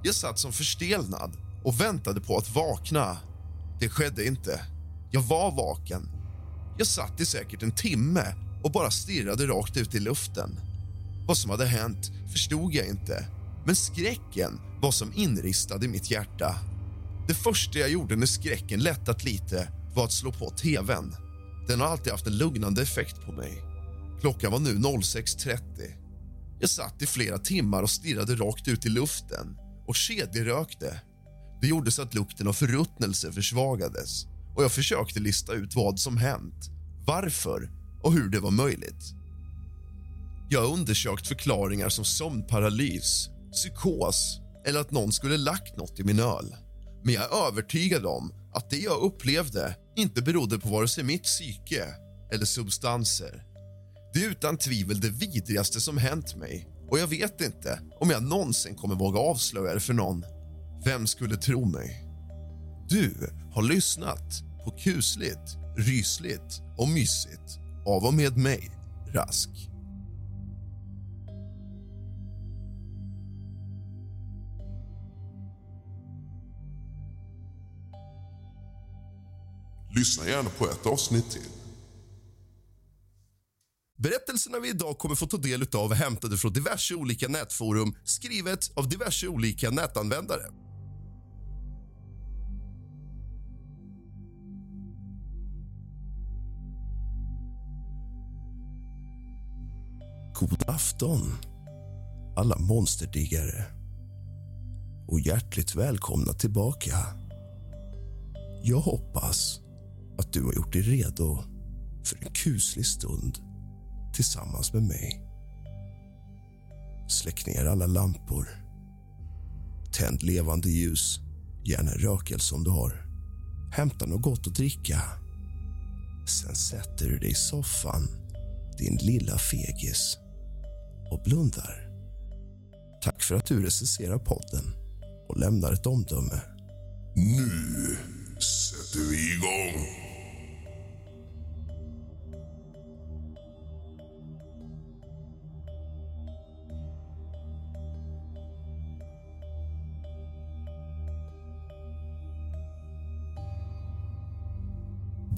[SPEAKER 1] Jag satt som förstelnad och väntade på att vakna. Det skedde inte. Jag var vaken. Jag satt i säkert en timme och bara stirrade rakt ut i luften. Vad som hade hänt förstod jag inte men skräcken var som inristad i mitt hjärta. Det första jag gjorde när skräcken lättat lite var att slå på tvn. Den har alltid haft en lugnande effekt på mig. Klockan var nu 06.30. Jag satt i flera timmar och stirrade rakt ut i luften och kedjerökte. Det gjorde så att lukten av förruttnelse försvagades och jag försökte lista ut vad som hänt, varför och hur det var möjligt. Jag har undersökt förklaringar som sömnparalys, psykos eller att någon skulle lagt något i min öl. Men jag är övertygad om att det jag upplevde inte berodde på vare sig mitt psyke eller substanser. Det är utan tvivel det vidrigaste som hänt mig och jag vet inte om jag någonsin kommer våga avslöja det för någon. Vem skulle tro mig? Du har lyssnat på kusligt, rysligt och mysigt av och med mig, Rask.
[SPEAKER 4] Lyssna gärna på ett avsnitt till.
[SPEAKER 1] Berättelserna vi idag kommer få ta del av är hämtade från diverse olika nätforum skrivet av diverse olika nätanvändare. God afton, alla monsterdiggare. Och hjärtligt välkomna tillbaka. Jag hoppas att du har gjort dig redo för en kuslig stund tillsammans med mig. Släck ner alla lampor. Tänd levande ljus, gärna en rökelse om du har. Hämta något gott att dricka. Sen sätter du dig i soffan, din lilla fegis och blundar. Tack för att du recenserar podden och lämnar ett omdöme.
[SPEAKER 4] Nu sätter vi igång.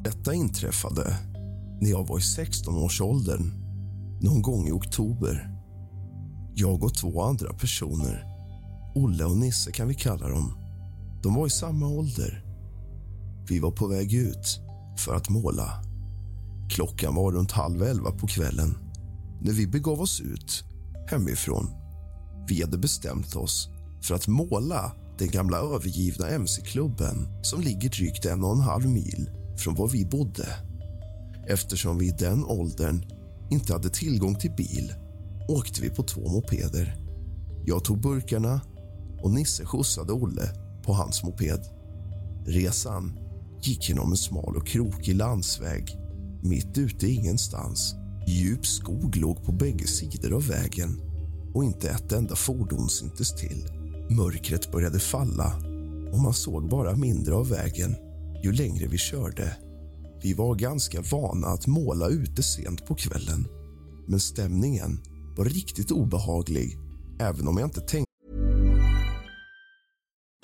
[SPEAKER 1] Detta inträffade när jag var i 16-årsåldern någon gång i oktober. Jag och två andra personer, Olle och Nisse kan vi kalla dem, de var i samma ålder. Vi var på väg ut för att måla. Klockan var runt halv elva på kvällen när vi begav oss ut hemifrån. Vi hade bestämt oss för att måla den gamla övergivna mc-klubben som ligger drygt en och en halv mil från var vi bodde. Eftersom vi i den åldern inte hade tillgång till bil åkte vi på två mopeder. Jag tog burkarna och Nisse skjutsade Olle på hans moped. Resan gick genom en smal och krokig landsväg mitt ute i ingenstans. Djup skog låg på bägge sidor av vägen och inte ett enda fordon syntes till. Mörkret började falla och man såg bara mindre av vägen ju längre vi körde. Vi var ganska vana att måla ute sent på kvällen men stämningen var riktigt obehaglig även om jag inte tänkte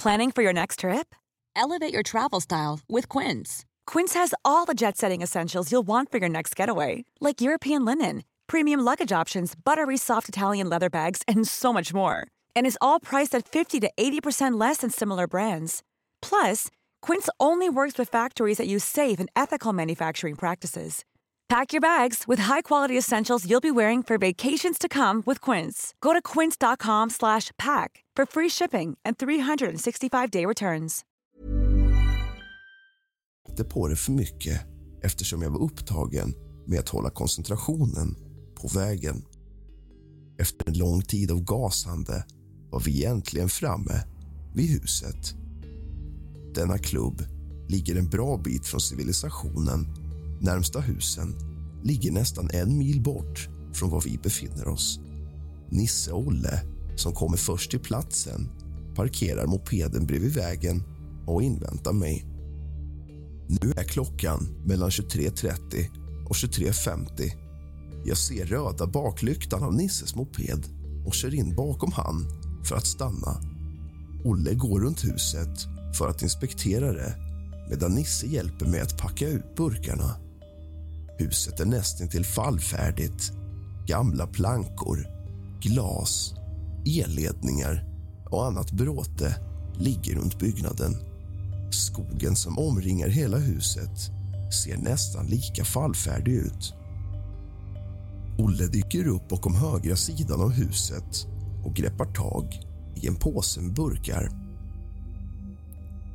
[SPEAKER 7] Planning for your next trip? Elevate your travel style with Quince. Quince has all the jet setting essentials you'll want for your next getaway, like European linen, premium luggage options, buttery soft Italian leather bags, and so much more. And is all priced at 50 to 80% less than similar brands. Plus, Quince only works with factories that use safe and ethical manufacturing practices. Pack your bags with high-quality essentials you'll be wearing for vacations to come with Quince. Go to quince.com/pack for free shipping and 365-day returns.
[SPEAKER 1] på det för mycket eftersom jag var upptagen med att hålla koncentrationen på vägen. Efter en lång tid av gasande var vi egentligen framme vid huset. Denna klubb ligger en bra bit från civilisationen. Närmsta husen ligger nästan en mil bort från var vi befinner oss. Nisse och Olle, som kommer först till platsen parkerar mopeden bredvid vägen och inväntar mig. Nu är klockan mellan 23.30 och 23.50. Jag ser röda baklyktan av Nisses moped och kör in bakom han för att stanna. Olle går runt huset för att inspektera det medan Nisse hjälper mig att packa ut burkarna. Huset är nästintill fallfärdigt. Gamla plankor, glas, elledningar och annat bråte ligger runt byggnaden. Skogen som omringar hela huset ser nästan lika fallfärdig ut. Olle dyker upp bakom högra sidan av huset och greppar tag i en påse med burkar.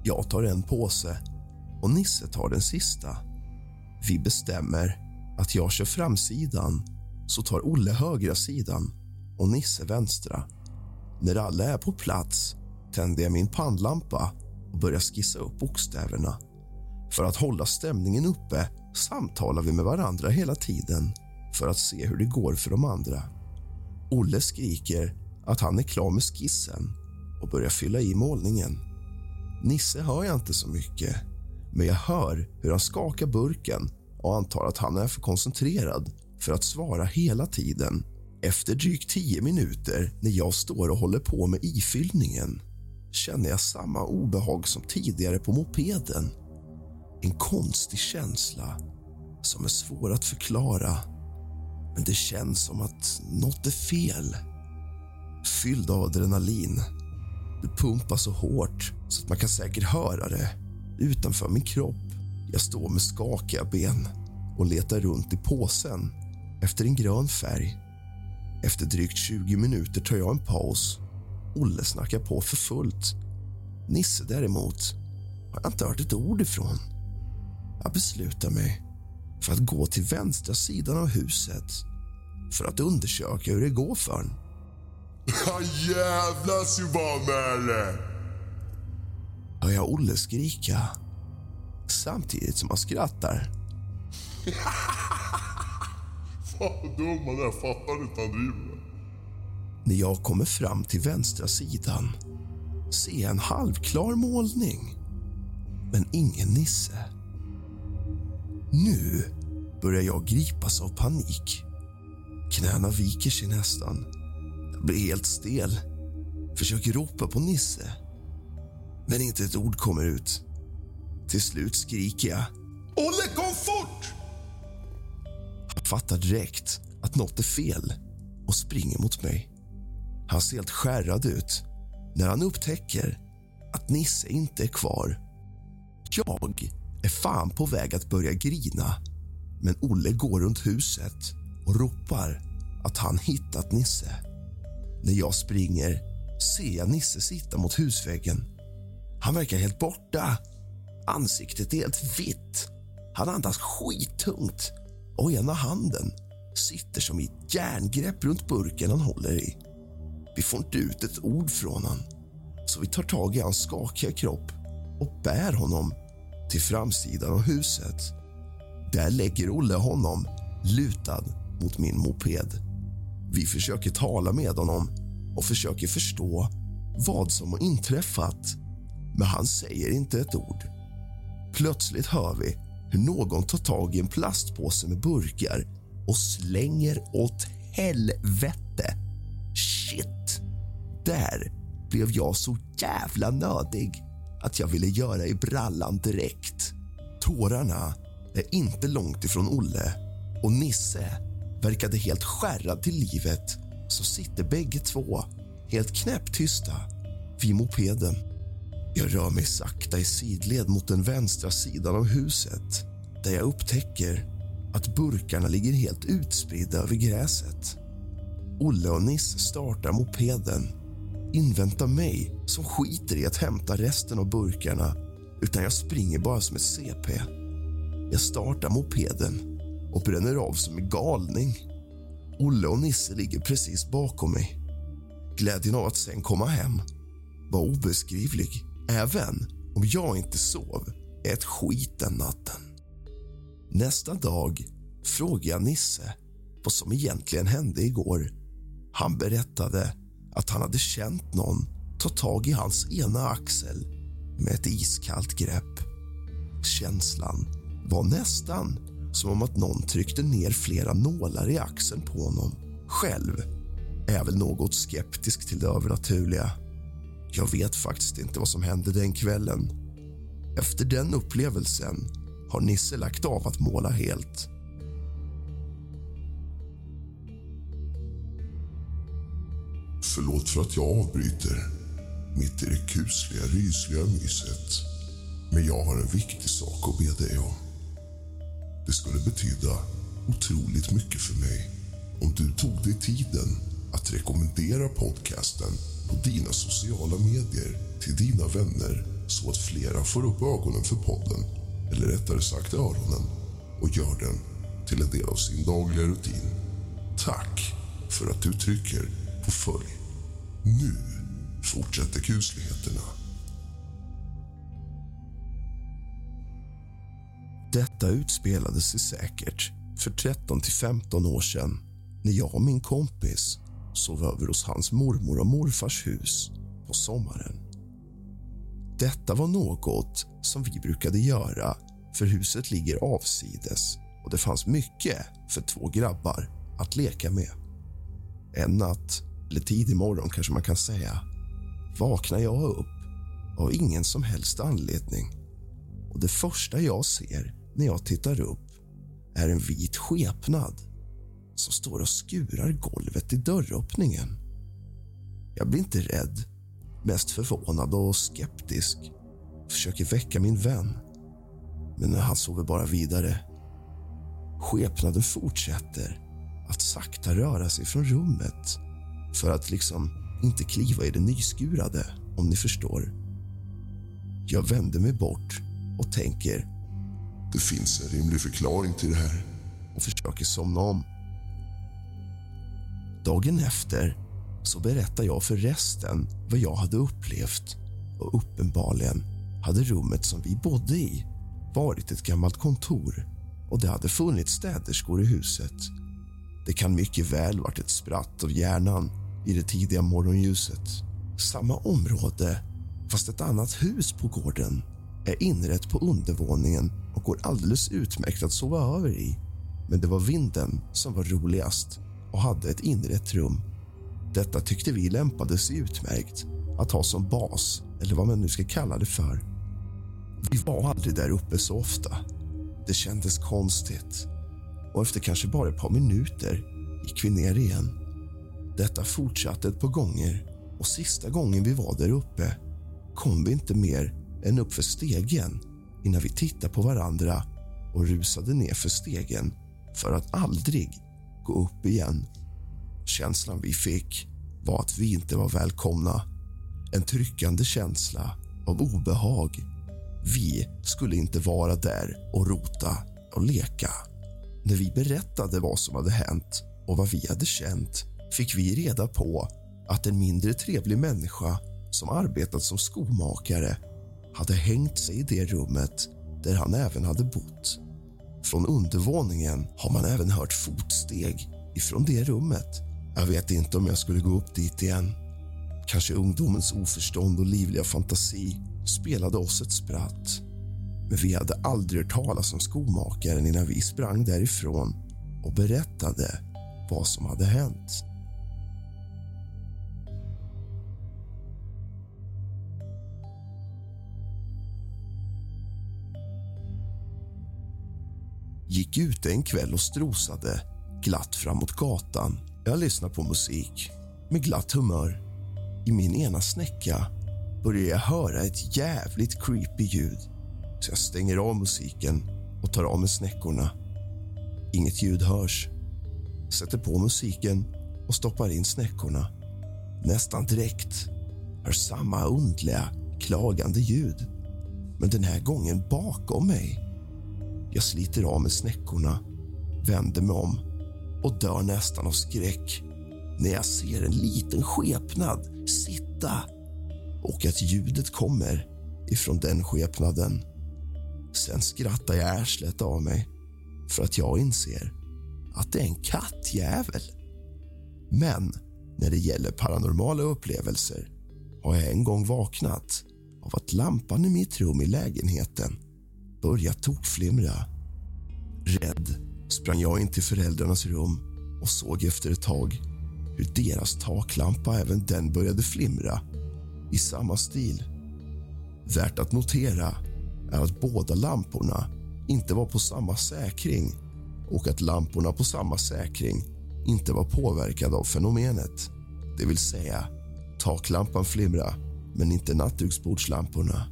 [SPEAKER 1] Jag tar en påse och Nisse tar den sista. Vi bestämmer att jag kör framsidan så tar Olle högra sidan och Nisse vänstra. När alla är på plats tänder jag min pannlampa och börjar skissa upp bokstäverna. För att hålla stämningen uppe samtalar vi med varandra hela tiden för att se hur det går för de andra. Olle skriker att han är klar med skissen och börjar fylla i målningen. Nisse hör jag inte så mycket, men jag hör hur han skakar burken och antar att han är för koncentrerad för att svara hela tiden. Efter drygt tio minuter när jag står och håller på med ifyllningen känner jag samma obehag som tidigare på mopeden. En konstig känsla som är svår att förklara. Men det känns som att något är fel. Fylld av adrenalin. Det pumpar så hårt så att man kan säkert höra det utanför min kropp. Jag står med skakiga ben och letar runt i påsen efter en grön färg. Efter drygt 20 minuter tar jag en paus. Olle snackar på för fullt. Nisse däremot har jag inte hört ett ord ifrån. Jag beslutar mig för att gå till vänstra sidan av huset för att undersöka hur det går för honom.
[SPEAKER 4] Ja, jävlar Sivamele!
[SPEAKER 1] Hör jag Olle skrika samtidigt som han skrattar.
[SPEAKER 4] Fan vad dum han är. Jag fattar inte han driver med.
[SPEAKER 1] När jag kommer fram till vänstra sidan ser jag en halvklar målning, men ingen Nisse. Nu börjar jag gripas av panik. Knäna viker sig nästan. Blir helt stel. Försöker ropa på Nisse. Men inte ett ord kommer ut. Till slut skriker jag.
[SPEAKER 4] Olle, kom fort!
[SPEAKER 1] Han fattar direkt att något är fel och springer mot mig. Han ser helt skärrad ut när han upptäcker att Nisse inte är kvar. Jag är fan på väg att börja grina men Olle går runt huset och ropar att han hittat Nisse. När jag springer ser jag Nisse sitta mot husväggen. Han verkar helt borta. Ansiktet är helt vitt. Han andas skittungt och ena handen sitter som i ett järngrepp runt burken han håller i. Vi får inte ut ett ord från honom. så vi tar tag i hans skakiga kropp och bär honom till framsidan av huset. Där lägger Olle honom lutad mot min moped. Vi försöker tala med honom och försöker förstå vad som har inträffat men han säger inte ett ord. Plötsligt hör vi hur någon tar tag i en plastpåse med burkar och slänger åt helvete. Shit! Där blev jag så jävla nödig att jag ville göra i brallan direkt. Tårarna är inte långt ifrån Olle och Nisse verkade helt skärrad till livet så sitter bägge två helt knäpptysta vid mopeden. Jag rör mig sakta i sidled mot den vänstra sidan av huset där jag upptäcker att burkarna ligger helt utspridda över gräset. Olle och Nisse startar mopeden, inväntar mig som skiter i att hämta resten av burkarna utan jag springer bara som ett CP. Jag startar mopeden och bränner av som en galning. Olle och Nisse ligger precis bakom mig. Glädjen av att sen komma hem var obeskrivlig även om jag inte sov ett skit den natten. Nästa dag frågade jag Nisse vad som egentligen hände igår. Han berättade att han hade känt någon ta tag i hans ena axel med ett iskallt grepp. Känslan var nästan som om att någon tryckte ner flera nålar i axeln på honom. Själv är jag väl något skeptisk till det övernaturliga. Jag vet faktiskt inte vad som hände den kvällen. Efter den upplevelsen har Nisse lagt av att måla helt.
[SPEAKER 4] Förlåt för att jag avbryter mitt i det kusliga, rysliga myset. Men jag har en viktig sak att be dig om. Det skulle betyda otroligt mycket för mig om du tog dig tiden att rekommendera podcasten på dina sociala medier till dina vänner så att flera får upp ögonen för podden, eller rättare sagt öronen, och gör den till en del av sin dagliga rutin. Tack för att du trycker på följ. Nu fortsätter kusligheterna.
[SPEAKER 1] Detta utspelade sig säkert för 13 till 15 år sedan när jag och min kompis sov över hos hans mormor och morfars hus på sommaren. Detta var något som vi brukade göra för huset ligger avsides och det fanns mycket för två grabbar att leka med. En natt, eller tidig morgon kanske man kan säga, vaknar jag upp av ingen som helst anledning. Och Det första jag ser när jag tittar upp är en vit skepnad som står och skurar golvet i dörröppningen. Jag blir inte rädd, mest förvånad och skeptisk. Försöker väcka min vän, men han sover bara vidare. Skepnaden fortsätter att sakta röra sig från rummet för att liksom inte kliva i det nyskurade, om ni förstår. Jag vänder mig bort och tänker
[SPEAKER 4] det finns en rimlig förklaring till det här.
[SPEAKER 1] och försöker somna om. Dagen efter så berättar jag för resten vad jag hade upplevt och uppenbarligen hade rummet som vi bodde i varit ett gammalt kontor och det hade funnits städerskor i huset. Det kan mycket väl varit ett spratt av hjärnan i det tidiga morgonljuset. Samma område, fast ett annat hus på gården är inrett på undervåningen och går alldeles utmärkt att sova över i. Men det var vinden som var roligast och hade ett inrett rum. Detta tyckte vi lämpade sig utmärkt att ha som bas, eller vad man nu ska kalla det för. Vi var aldrig där uppe så ofta. Det kändes konstigt. Och efter kanske bara ett par minuter gick vi ner igen. Detta fortsatte ett par gånger och sista gången vi var där uppe kom vi inte mer än upp för stegen innan vi tittade på varandra och rusade ner för stegen för att aldrig gå upp igen. Känslan vi fick var att vi inte var välkomna. En tryckande känsla av obehag. Vi skulle inte vara där och rota och leka. När vi berättade vad som hade hänt och vad vi hade känt fick vi reda på att en mindre trevlig människa som arbetat som skomakare hade hängt sig i det rummet där han även hade bott. Från undervåningen har man även hört fotsteg ifrån det rummet. Jag vet inte om jag skulle gå upp dit igen. Kanske ungdomens oförstånd och livliga fantasi spelade oss ett spratt. Men vi hade aldrig hört talas om skomakaren innan vi sprang därifrån och berättade vad som hade hänt. Gick ute en kväll och strosade glatt framåt gatan. Jag lyssnade på musik med glatt humör. I min ena snäcka börjar jag höra ett jävligt creepy ljud så jag stänger av musiken och tar av mig snäckorna. Inget ljud hörs. Sätter på musiken och stoppar in snäckorna. Nästan direkt hör samma undliga, klagande ljud men den här gången bakom mig. Jag sliter av mig snäckorna, vänder mig om och dör nästan av skräck när jag ser en liten skepnad sitta och att ljudet kommer ifrån den skepnaden. Sen skrattar jag arslet av mig för att jag inser att det är en kattjävel. Men när det gäller paranormala upplevelser har jag en gång vaknat av att lampan i mitt rum i lägenheten börja tokflimra. Rädd sprang jag in till föräldrarnas rum och såg efter ett tag hur deras taklampa även den började flimra i samma stil. Värt att notera är att båda lamporna inte var på samma säkring och att lamporna på samma säkring inte var påverkade av fenomenet. Det vill säga, taklampan flimra men inte nattduksbordslamporna.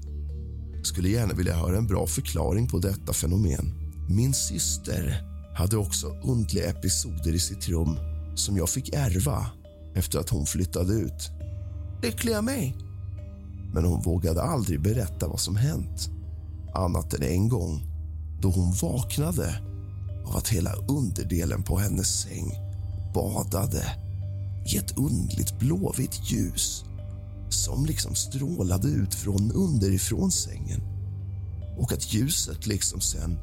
[SPEAKER 1] Skulle gärna vilja höra en bra förklaring på detta fenomen. Min syster hade också undliga episoder i sitt rum som jag fick ärva efter att hon flyttade ut. Lyckliga mig! Men hon vågade aldrig berätta vad som hänt annat än en gång då hon vaknade av att hela underdelen på hennes säng badade i ett undligt blåvitt ljus som liksom strålade ut från underifrån sängen och att ljuset liksom sen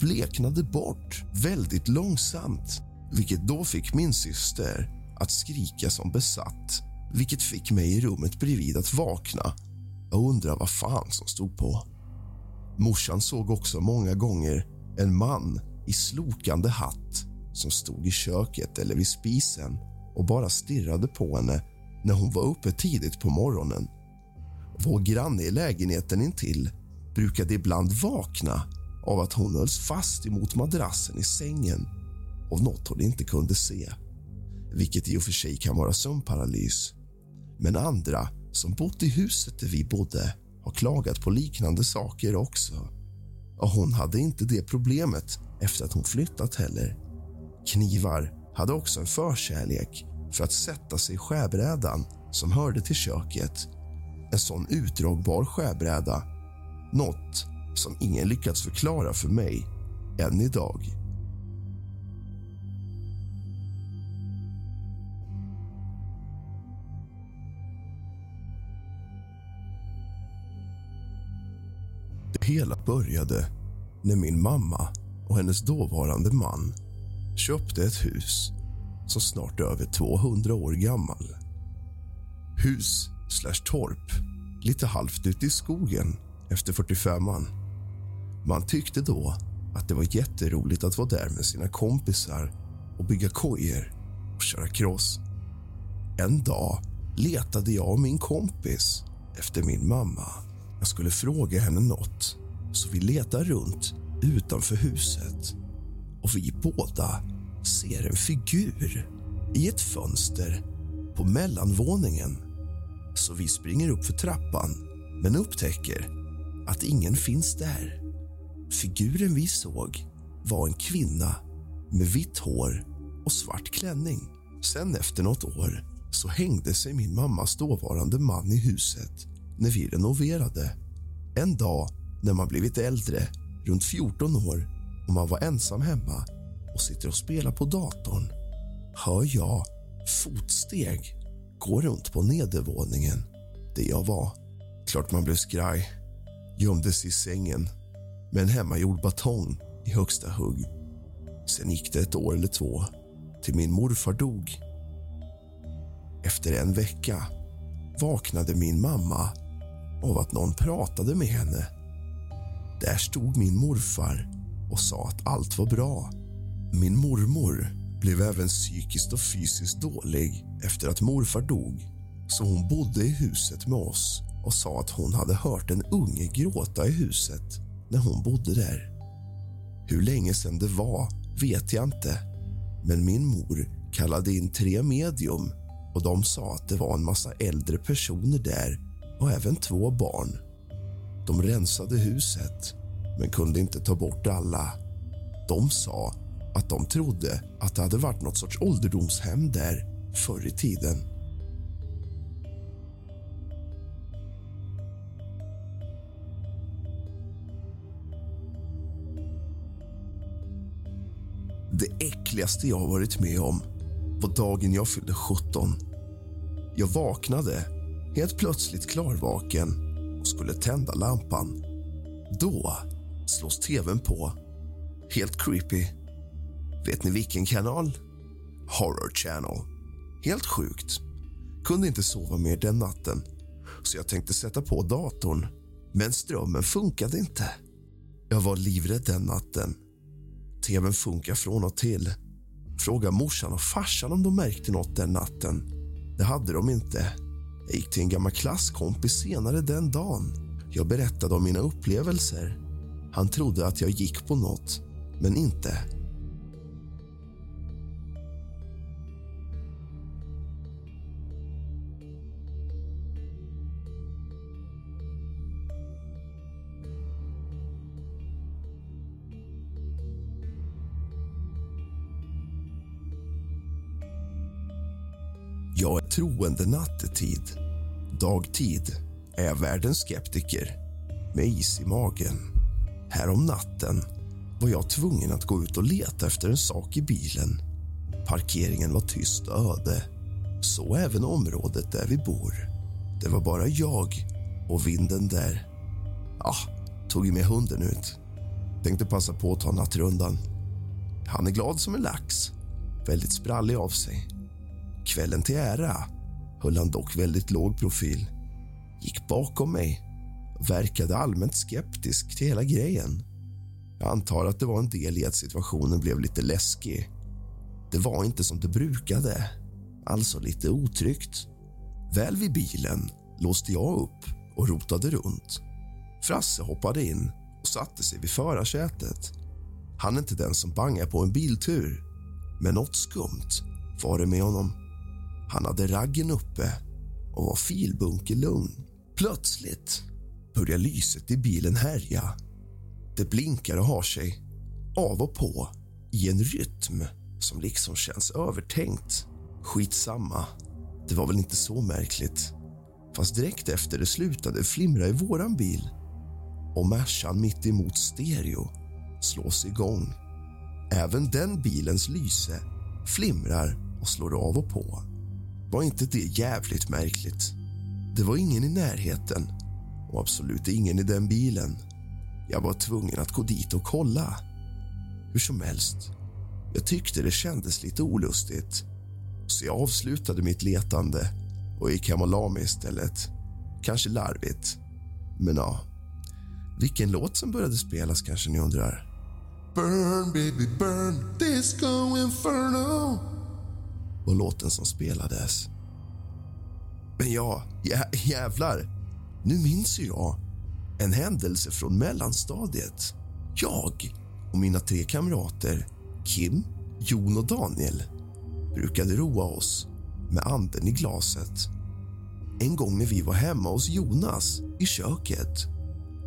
[SPEAKER 1] bleknade bort väldigt långsamt vilket då fick min syster att skrika som besatt vilket fick mig i rummet bredvid att vakna och undra vad fan som stod på. Morsan såg också många gånger en man i slokande hatt som stod i köket eller vid spisen och bara stirrade på henne när hon var uppe tidigt på morgonen. Vår granne i lägenheten intill brukade ibland vakna av att hon hölls fast emot madrassen i sängen av något hon inte kunde se, vilket i och för sig kan vara sömnparalys. Men andra som bott i huset där vi bodde har klagat på liknande saker också. Och hon hade inte det problemet efter att hon flyttat heller. Knivar hade också en förkärlek för att sätta sig i skärbrädan som hörde till köket. En sån utdragbar skärbräda. Något som ingen lyckats förklara för mig än idag. Det hela började när min mamma och hennes dåvarande man köpte ett hus som snart är över 200 år gammal. hus slash torp lite halvt ute i skogen efter 45an. Man tyckte då att det var jätteroligt att vara där med sina kompisar och bygga kojer och köra cross. En dag letade jag och min kompis efter min mamma. Jag skulle fråga henne nåt, så vi letar runt utanför huset och vi båda ser en figur i ett fönster på mellanvåningen. Så vi springer upp för trappan, men upptäcker att ingen finns där. Figuren vi såg var en kvinna med vitt hår och svart klänning. Sen efter nåt år så hängde sig min mammas dåvarande man i huset när vi renoverade. En dag när man blivit äldre, runt 14 år och man var ensam hemma och sitter och spelar på datorn hör jag fotsteg gå runt på nedervåningen där jag var. Klart man blev skraj, gömde sig i sängen med en hemmagjord batong i högsta hugg. Sen gick det ett år eller två till min morfar dog. Efter en vecka vaknade min mamma av att någon pratade med henne. Där stod min morfar och sa att allt var bra. Min mormor blev även psykiskt och fysiskt dålig efter att morfar dog så hon bodde i huset med oss och sa att hon hade hört en unge gråta i huset när hon bodde där. Hur länge sedan det var vet jag inte men min mor kallade in tre medium och de sa att det var en massa äldre personer där och även två barn. De rensade huset, men kunde inte ta bort alla. De sa att de trodde att det hade varit något sorts ålderdomshem där förr i tiden. Det äckligaste jag varit med om var dagen jag fyllde 17. Jag vaknade helt plötsligt klarvaken och skulle tända lampan. Då slås tvn på. Helt creepy. Vet ni vilken kanal? Horror Channel. Helt sjukt. Kunde inte sova mer den natten, så jag tänkte sätta på datorn. Men strömmen funkade inte. Jag var livrädd den natten. Tvn funkar från och till. Fråga morsan och farsan om de märkte nåt den natten. Det hade de inte. Jag gick till en gammal klasskompis senare den dagen. Jag berättade om mina upplevelser. Han trodde att jag gick på nåt, men inte. Jag är troende nattetid. Dagtid är jag världens skeptiker med is i magen. Här om natten var jag tvungen att gå ut och leta efter en sak i bilen. Parkeringen var tyst och öde. Så även området där vi bor. Det var bara jag och vinden där. Ah, tog ju med hunden ut. Tänkte passa på att ta nattrundan. Han är glad som en lax. Väldigt sprallig av sig. Kvällen till ära höll han dock väldigt låg profil. Gick bakom mig och verkade allmänt skeptisk till hela grejen. Jag antar att det var en del i att situationen blev lite läskig. Det var inte som det brukade, alltså lite otryggt. Väl vid bilen låste jag upp och rotade runt. Frasse hoppade in och satte sig vid förarsätet. Han är inte den som bangar på en biltur, men nåt skumt var det med honom. Han hade raggen uppe och var filbunkelugn. Plötsligt börjar lyset i bilen härja. Det blinkar och har sig av och på i en rytm som liksom känns övertänkt. Skitsamma, det var väl inte så märkligt. Fast direkt efter det slutade flimra i våran bil och Mercan mitt emot stereo slås igång. Även den bilens lyse flimrar och slår av och på. Var inte det jävligt märkligt? Det var ingen i närheten och absolut ingen i den bilen. Jag var tvungen att gå dit och kolla. Hur som helst, jag tyckte det kändes lite olustigt så jag avslutade mitt letande och gick hem och la mig istället. Kanske larvigt, men ja. Vilken låt som började spelas kanske ni undrar?
[SPEAKER 4] Burn baby burn, disco inferno
[SPEAKER 1] var låten som spelades. Men ja, jä jävlar. Nu minns ju jag en händelse från mellanstadiet. Jag och mina tre kamrater, Kim, Jon och Daniel brukade roa oss med anden i glaset. En gång när vi var hemma hos Jonas i köket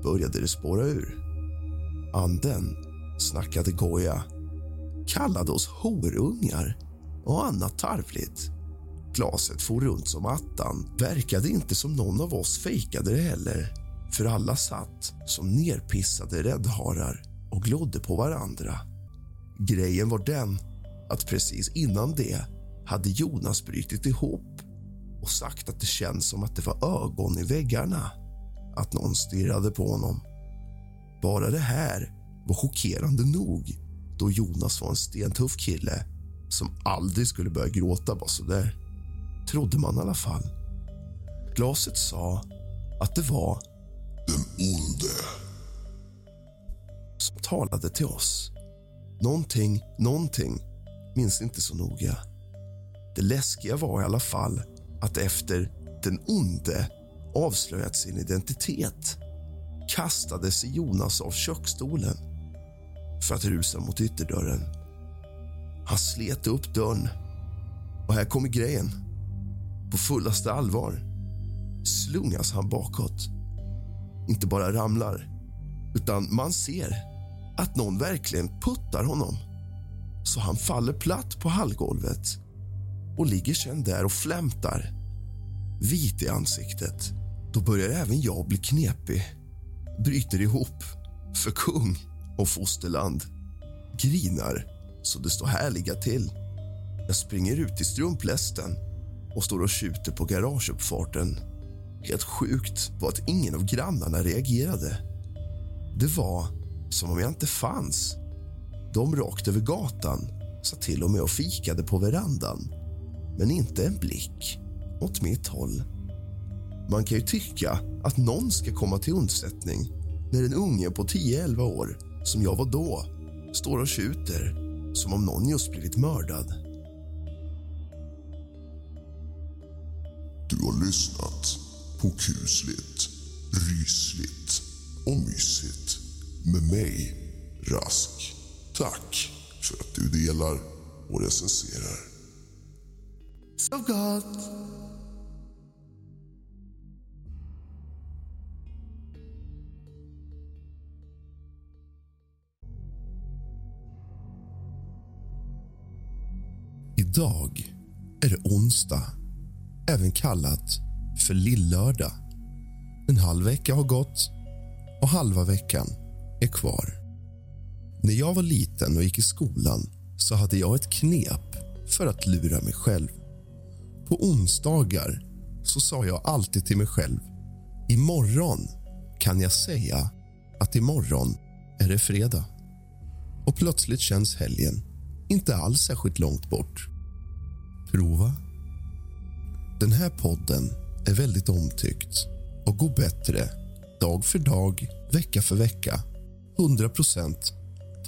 [SPEAKER 1] började det spåra ur. Anden snackade goja, kallade oss horungar och annat tarvligt. Glaset for runt som attan. Verkade inte som någon av oss fejkade det heller. För alla satt som nerpissade räddharar och glodde på varandra. Grejen var den att precis innan det hade Jonas brutit ihop och sagt att det känns som att det var ögon i väggarna. Att någon stirrade på honom. Bara det här var chockerande nog då Jonas var en stentuff kille som aldrig skulle börja gråta bara så där. Trodde man i alla fall. Glaset sa att det var
[SPEAKER 4] den onde
[SPEAKER 1] som talade till oss. Någonting, någonting, minns inte så noga. Det läskiga var i alla fall att efter den onde avslöjat sin identitet kastade sig Jonas av köksstolen för att rusa mot ytterdörren. Han slet upp dörren. Och här kommer grejen. På fullaste allvar slungas han bakåt. Inte bara ramlar, utan man ser att någon verkligen puttar honom så han faller platt på hallgolvet och ligger sen där och flämtar, vit i ansiktet. Då börjar även jag bli knepig. Bryter ihop för kung och fosterland. Grinar så det står härliga till. Jag springer ut i strumplästen och står och skjuter på garageuppfarten. Helt sjukt var att ingen av grannarna reagerade. Det var som om jag inte fanns. De rakt över gatan satt till och med och fikade på verandan men inte en blick åt mitt håll. Man kan ju tycka att någon ska komma till undsättning när en unge på 10-11 år, som jag var då, står och skjuter som om någon just blivit mördad.
[SPEAKER 4] Du har lyssnat på kusligt, rysligt och mysigt med mig, Rask. Tack för att du delar och recenserar.
[SPEAKER 1] Så gott! Idag är det onsdag, även kallat för lillördag. En halv vecka har gått och halva veckan är kvar. När jag var liten och gick i skolan så hade jag ett knep för att lura mig själv. På onsdagar så sa jag alltid till mig själv imorgon kan jag säga att imorgon är det fredag. Och plötsligt känns helgen inte alls särskilt långt bort. Prova. Den här podden är väldigt omtyckt och går bättre dag för dag, vecka för vecka. 100 procent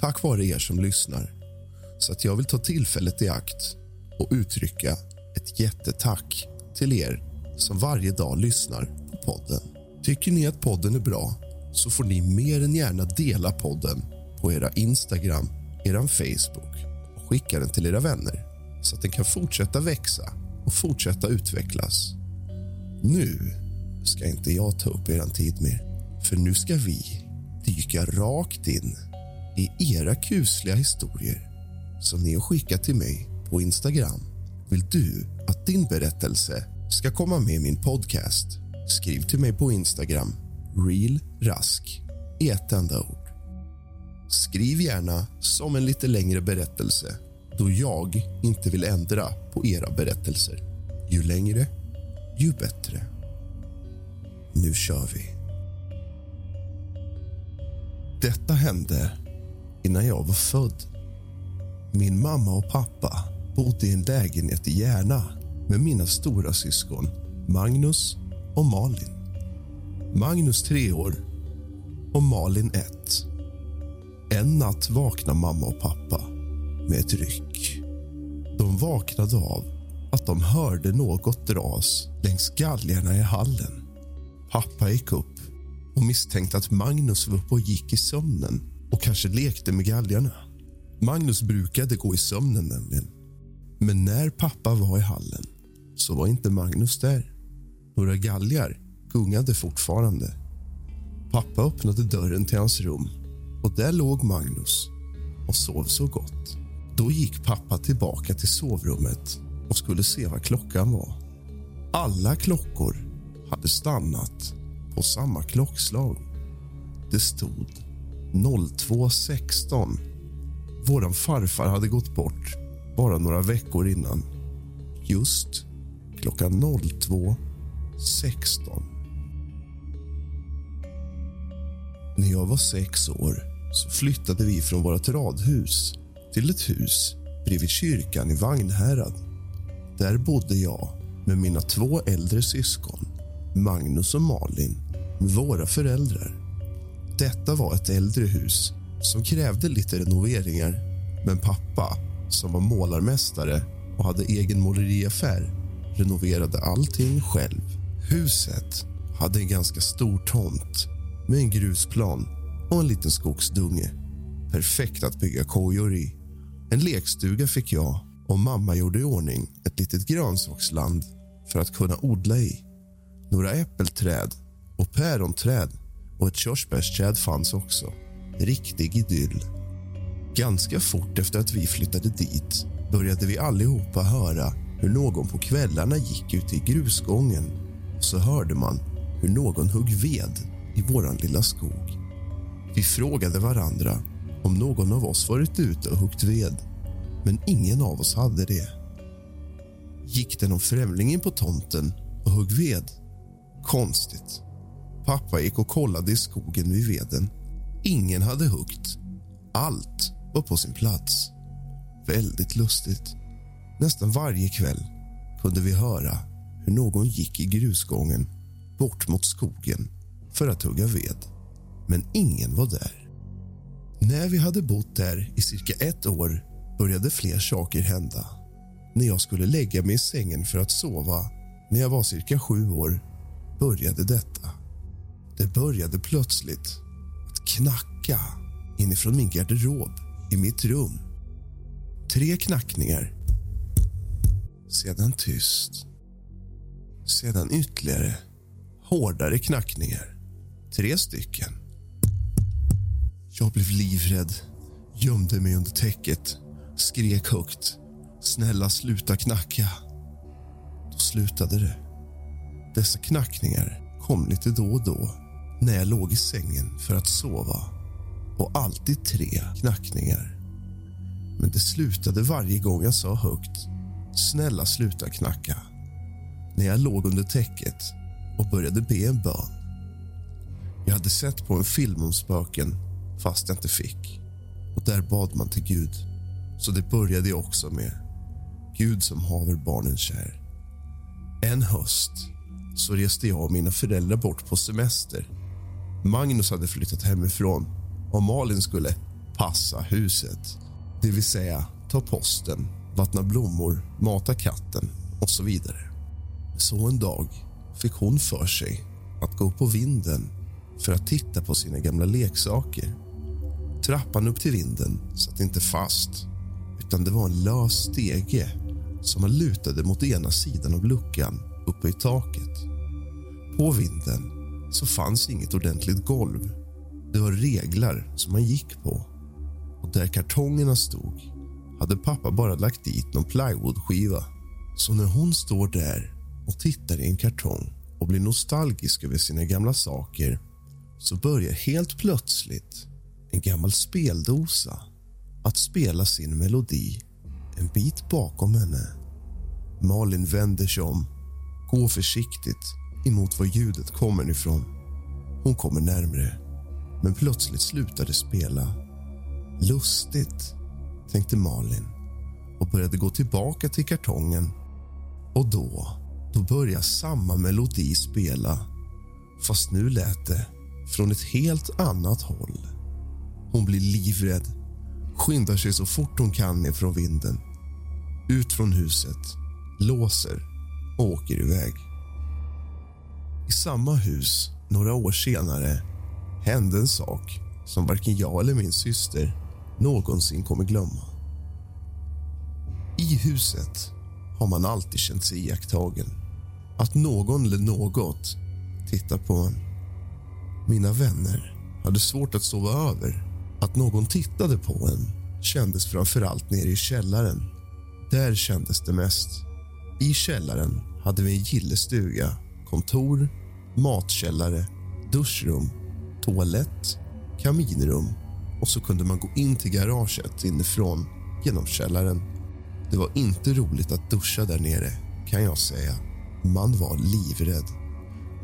[SPEAKER 1] tack vare er som lyssnar. Så att jag vill ta tillfället i akt och uttrycka ett jättetack till er som varje dag lyssnar på podden. Tycker ni att podden är bra så får ni mer än gärna dela podden på era Instagram, er Facebook och skicka den till era vänner så att den kan fortsätta växa och fortsätta utvecklas. Nu ska inte jag ta upp er tid mer, för nu ska vi dyka rakt in i era kusliga historier som ni har skickat till mig på Instagram. Vill du att din berättelse ska komma med i min podcast? Skriv till mig på Instagram, realrask, i ett enda ord. Skriv gärna som en lite längre berättelse då jag inte vill ändra på era berättelser. Ju längre, ju bättre. Nu kör vi. Detta hände innan jag var född. Min mamma och pappa bodde i en lägenhet i Järna med mina stora syskon Magnus och Malin. Magnus tre år och Malin ett. En natt vaknade mamma och pappa med ett ryck. De vaknade av att de hörde något dras längs galgarna i hallen. Pappa gick upp och misstänkte att Magnus var uppe och gick i sömnen och kanske lekte med galgarna. Magnus brukade gå i sömnen nämligen. Men när pappa var i hallen så var inte Magnus där. Några galgar gungade fortfarande. Pappa öppnade dörren till hans rum och där låg Magnus och sov så gott. Då gick pappa tillbaka till sovrummet och skulle se vad klockan var. Alla klockor hade stannat på samma klockslag. Det stod 02.16. Vår farfar hade gått bort bara några veckor innan. Just klockan 02.16. När jag var sex år så flyttade vi från vårt radhus till ett hus bredvid kyrkan i Vagnhärad. Där bodde jag med mina två äldre syskon, Magnus och Malin, med våra föräldrar. Detta var ett äldre hus som krävde lite renoveringar men pappa, som var målarmästare och hade egen måleriaffär renoverade allting själv. Huset hade en ganska stor tomt med en grusplan och en liten skogsdunge. Perfekt att bygga kojor i. En lekstuga fick jag och mamma gjorde i ordning ett litet grönsaksland för att kunna odla i. Några äppelträd och päronträd och ett körsbärsträd fanns också. Riktig idyll. Ganska fort efter att vi flyttade dit började vi allihopa höra hur någon på kvällarna gick ut i grusgången och så hörde man hur någon högg ved i vår lilla skog. Vi frågade varandra om någon av oss varit ute och huggit ved, men ingen av oss hade det. Gick det någon främling in på tomten och högg ved? Konstigt. Pappa gick och kollade i skogen vid veden. Ingen hade huggit. Allt var på sin plats. Väldigt lustigt. Nästan varje kväll kunde vi höra hur någon gick i grusgången bort mot skogen för att hugga ved. Men ingen var där. När vi hade bott där i cirka ett år började fler saker hända. När jag skulle lägga mig i sängen för att sova när jag var cirka sju år började detta. Det började plötsligt att knacka inifrån min garderob i mitt rum. Tre knackningar. Sedan tyst. Sedan ytterligare hårdare knackningar. Tre stycken. Jag blev livrädd, gömde mig under täcket, skrek högt. Snälla, sluta knacka. Då slutade det. Dessa knackningar kom lite då och då när jag låg i sängen för att sova. Och alltid tre knackningar. Men det slutade varje gång jag sa högt Snälla, sluta knacka. När jag låg under täcket och började be en bön. Jag hade sett på en film om spöken, fast jag inte fick. Och Där bad man till Gud. Så det började jag också med. Gud som haver barnen kär. En höst så reste jag och mina föräldrar bort på semester. Magnus hade flyttat hemifrån och Malin skulle passa huset. Det vill säga ta posten, vattna blommor, mata katten och så vidare. Så en dag fick hon för sig att gå upp på vinden för att titta på sina gamla leksaker. Trappan upp till vinden satt inte fast utan det var en lös stege som man lutade mot ena sidan av luckan uppe i taket. På vinden så fanns inget ordentligt golv. Det var reglar som man gick på. Och där kartongerna stod hade pappa bara lagt dit någon plywoodskiva. Så när hon står där och tittar i en kartong och blir nostalgisk över sina gamla saker så börjar helt plötsligt en gammal speldosa att spela sin melodi en bit bakom henne. Malin vänder sig om, går försiktigt emot var ljudet kommer ifrån. Hon kommer närmre, men plötsligt slutar det spela. Lustigt, tänkte Malin och började gå tillbaka till kartongen. Och då Då börjar samma melodi spela fast nu lät det från ett helt annat håll. Hon blir livrädd, skyndar sig så fort hon kan ner från vinden. Ut från huset, låser och åker iväg. I samma hus, några år senare, hände en sak som varken jag eller min syster någonsin kommer glömma. I huset har man alltid känt sig iakttagen. Att någon eller något tittar på en. Mina vänner hade svårt att sova över. Att någon tittade på en kändes framför allt nere i källaren. Där kändes det mest. I källaren hade vi en gillestuga, kontor, matkällare, duschrum, toalett, kaminrum och så kunde man gå in till garaget inifrån genom källaren. Det var inte roligt att duscha där nere, kan jag säga. Man var livrädd.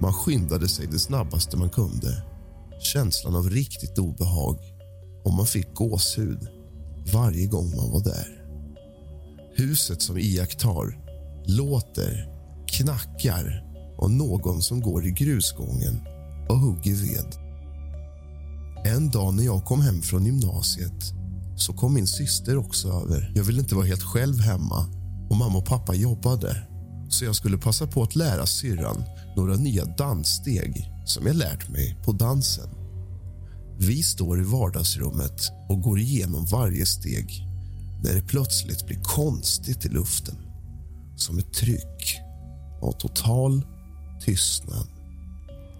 [SPEAKER 1] Man skyndade sig det snabbaste man kunde. Känslan av riktigt obehag och man fick gåshud varje gång man var där. Huset som iakttar låter, knackar och någon som går i grusgången och hugger ved. En dag när jag kom hem från gymnasiet så kom min syster också över. Jag ville inte vara helt själv hemma och mamma och pappa jobbade så jag skulle passa på att lära syrran några nya danssteg som jag lärt mig på dansen. Vi står i vardagsrummet och går igenom varje steg när det plötsligt blir konstigt i luften. Som ett tryck av total tystnad.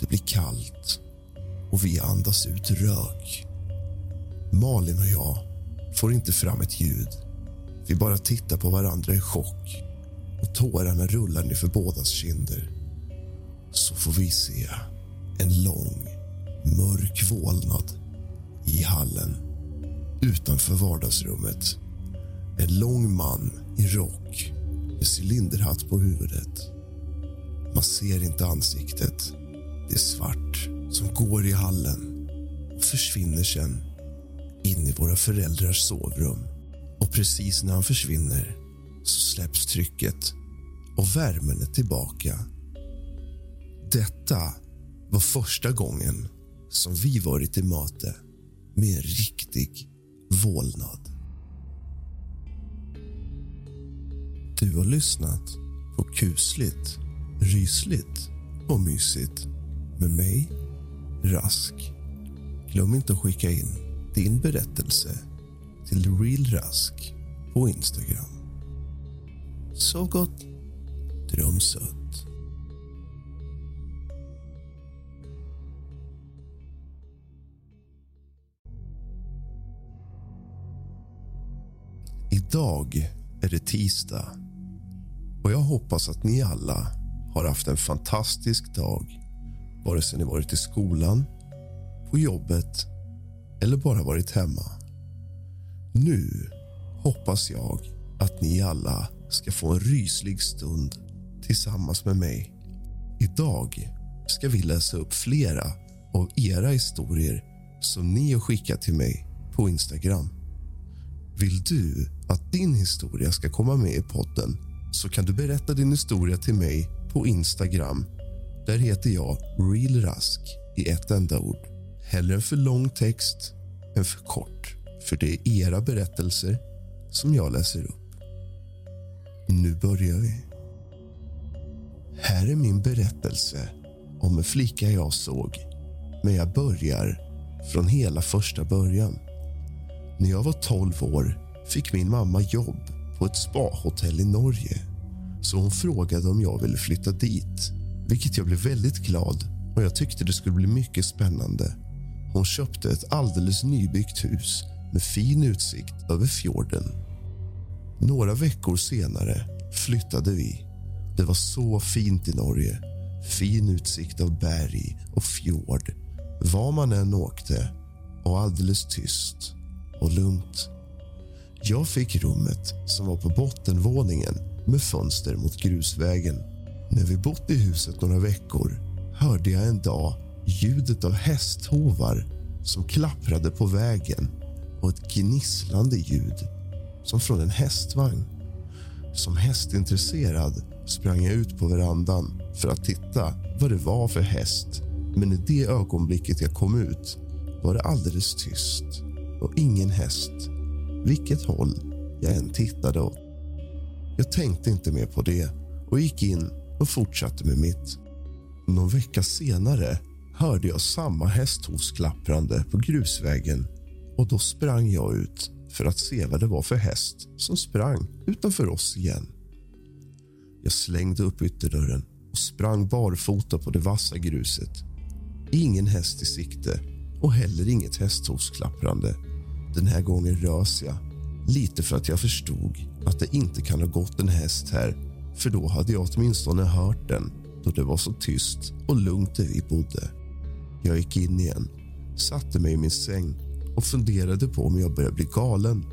[SPEAKER 1] Det blir kallt och vi andas ut rök. Malin och jag får inte fram ett ljud. Vi bara tittar på varandra i chock och tårarna rullar ner för bådas kinder. Så får vi se en lång, mörk vålnad i hallen utanför vardagsrummet. En lång man i rock med cylinderhatt på huvudet. Man ser inte ansiktet. Det är svart som går i hallen och försvinner sen in i våra föräldrars sovrum. Och precis när han försvinner så släpps trycket och värmen är tillbaka. Detta var första gången som vi varit i mate med en riktig vålnad. Du har lyssnat på kusligt, rysligt och mysigt med mig, Rask. Glöm inte att skicka in din berättelse till realrask på Instagram. Sov gott, dröm sött. Idag är det tisdag och jag hoppas att ni alla har haft en fantastisk dag vare sig ni varit i skolan, på jobbet eller bara varit hemma. Nu hoppas jag att ni alla ska få en ryslig stund tillsammans med mig. Idag ska vi läsa upp flera av era historier som ni har skickat till mig på Instagram. Vill du att din historia ska komma med i podden så kan du berätta din historia till mig på Instagram. Där heter jag realrask i ett enda ord. Hellre en för lång text än för kort, för det är era berättelser som jag läser upp. Nu börjar vi. Här är min berättelse om en flicka jag såg men jag börjar från hela första början. När jag var 12 år fick min mamma jobb på ett spahotell i Norge så hon frågade om jag ville flytta dit vilket jag blev väldigt glad och jag tyckte det skulle bli mycket spännande. Hon köpte ett alldeles nybyggt hus med fin utsikt över fjorden. Några veckor senare flyttade vi. Det var så fint i Norge. Fin utsikt av berg och fjord var man än åkte och alldeles tyst och lugnt. Jag fick rummet som var på bottenvåningen med fönster mot grusvägen. När vi bott i huset några veckor hörde jag en dag ljudet av hästhovar som klapprade på vägen och ett gnisslande ljud som från en hästvagn. Som hästintresserad sprang jag ut på verandan för att titta vad det var för häst. Men i det ögonblicket jag kom ut var det alldeles tyst och ingen häst, vilket håll jag än tittade åt. Jag tänkte inte mer på det och gick in och fortsatte med mitt. Någon vecka senare hörde jag samma hästhovsklapprande på grusvägen och då sprang jag ut för att se vad det var för häst som sprang utanför oss igen. Jag slängde upp ytterdörren och sprang barfota på det vassa gruset. Ingen häst i sikte och heller inget hästhovsklapprande. Den här gången rös jag, lite för att jag förstod att det inte kan ha gått en häst här för då hade jag åtminstone hört den då det var så tyst och lugnt där vi bodde. Jag gick in igen, satte mig i min säng och funderade på om jag började bli galen.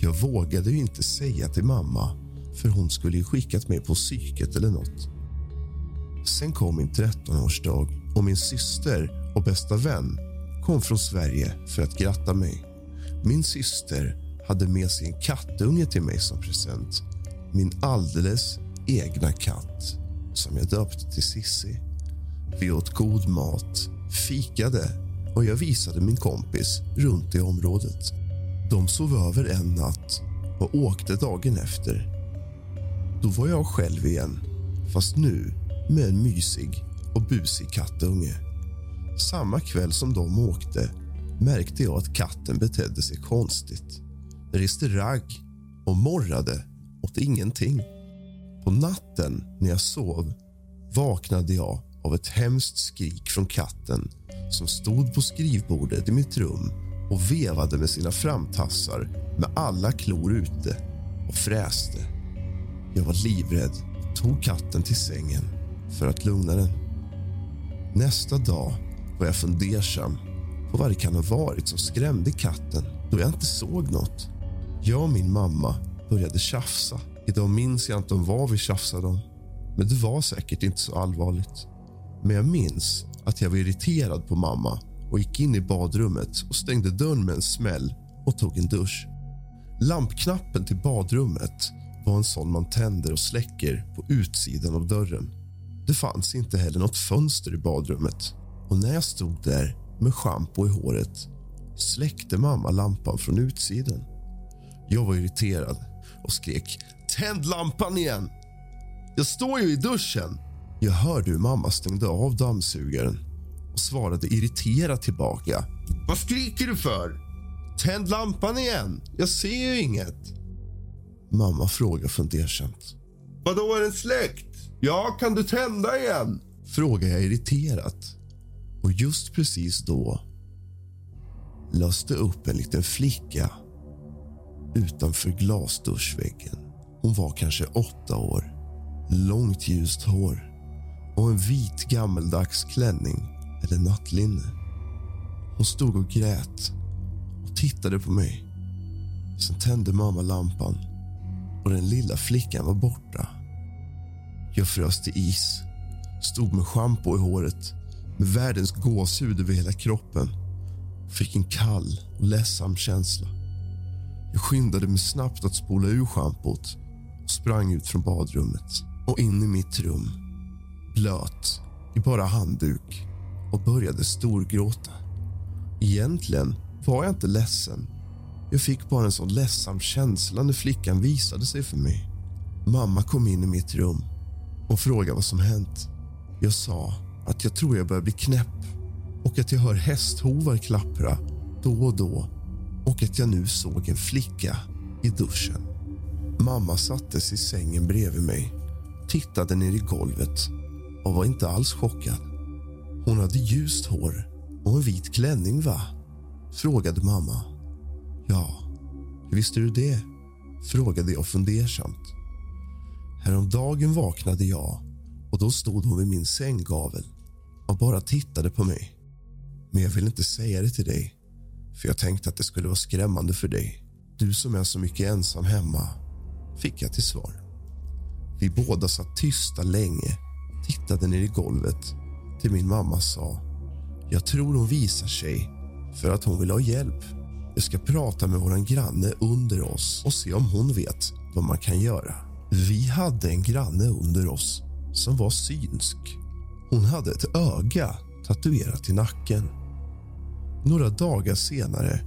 [SPEAKER 1] Jag vågade ju inte säga till mamma för hon skulle ju skickat mig på psyket eller nåt. Sen kom min 13-årsdag och min syster och bästa vän kom från Sverige för att gratta mig. Min syster hade med sig en kattunge till mig som present. Min alldeles egna katt som jag döpte till Sissi. Vi åt god mat, fikade och jag visade min kompis runt i området. De sov över en natt och åkte dagen efter. Då var jag själv igen, fast nu med en mysig och busig kattunge. Samma kväll som de åkte märkte jag att katten betedde sig konstigt. Reste ragg och morrade åt ingenting. På natten när jag sov vaknade jag av ett hemskt skrik från katten som stod på skrivbordet i mitt rum och vevade med sina framtassar med alla klor ute och fräste. Jag var livrädd och tog katten till sängen för att lugna den. Nästa dag var jag fundersam på vad det kan ha varit som skrämde katten då jag inte såg något. Jag och min mamma började tjafsa. Idag minns jag inte om vad vi tjafsade om. Men det var säkert inte så allvarligt. Men jag minns att jag var irriterad på mamma och gick in i badrummet och stängde dörren med en smäll och tog en dusch. Lampknappen till badrummet var en sån man tänder och släcker på utsidan av dörren. Det fanns inte heller något fönster i badrummet och när jag stod där med schampo i håret släckte mamma lampan från utsidan. Jag var irriterad och skrek “Tänd lampan igen!” Jag står ju i duschen. Jag hörde hur mamma stängde av dammsugaren och svarade irriterat tillbaka. Vad skriker du för? Tänd lampan igen. Jag ser ju inget. Mamma frågar fundersamt. Vadå, är den släckt? Ja, kan du tända igen? Frågar jag irriterat. Och just precis då löste upp en liten flicka utanför glasduschväggen. Hon var kanske åtta år långt ljust hår och en vit gammeldags klänning eller nattlinne. Hon stod och grät och tittade på mig. Sen tände mamma lampan och den lilla flickan var borta. Jag frös till is, stod med schampo i håret med världens gåshud över hela kroppen fick en kall och ledsam känsla. Jag skyndade mig snabbt att spola ur schampot och sprang ut från badrummet och in i mitt rum, blöt, i bara handduk och började storgråta. Egentligen var jag inte ledsen. Jag fick bara en sån ledsam känsla när flickan visade sig för mig. Mamma kom in i mitt rum och frågade vad som hänt. Jag sa att jag tror jag börjar bli knäpp och att jag hör hästhovar klappra då och då och att jag nu såg en flicka i duschen. Mamma sattes i sängen bredvid mig tittade ner i golvet och var inte alls chockad. Hon hade ljust hår och en vit klänning, va? frågade mamma. Ja, hur visste du det? frågade jag fundersamt. Häromdagen vaknade jag och då stod hon vid min sänggavel och bara tittade på mig. Men jag vill inte säga det till dig, för jag tänkte att det skulle vara skrämmande för dig. Du som är så mycket ensam hemma, fick jag till svar. Vi båda satt tysta länge och tittade ner i golvet till min mamma sa jag tror hon visar sig för att hon vill ha hjälp. Jag ska prata med vår granne under oss och se om hon vet vad man kan göra. Vi hade en granne under oss som var synsk. Hon hade ett öga tatuerat i nacken. Några dagar senare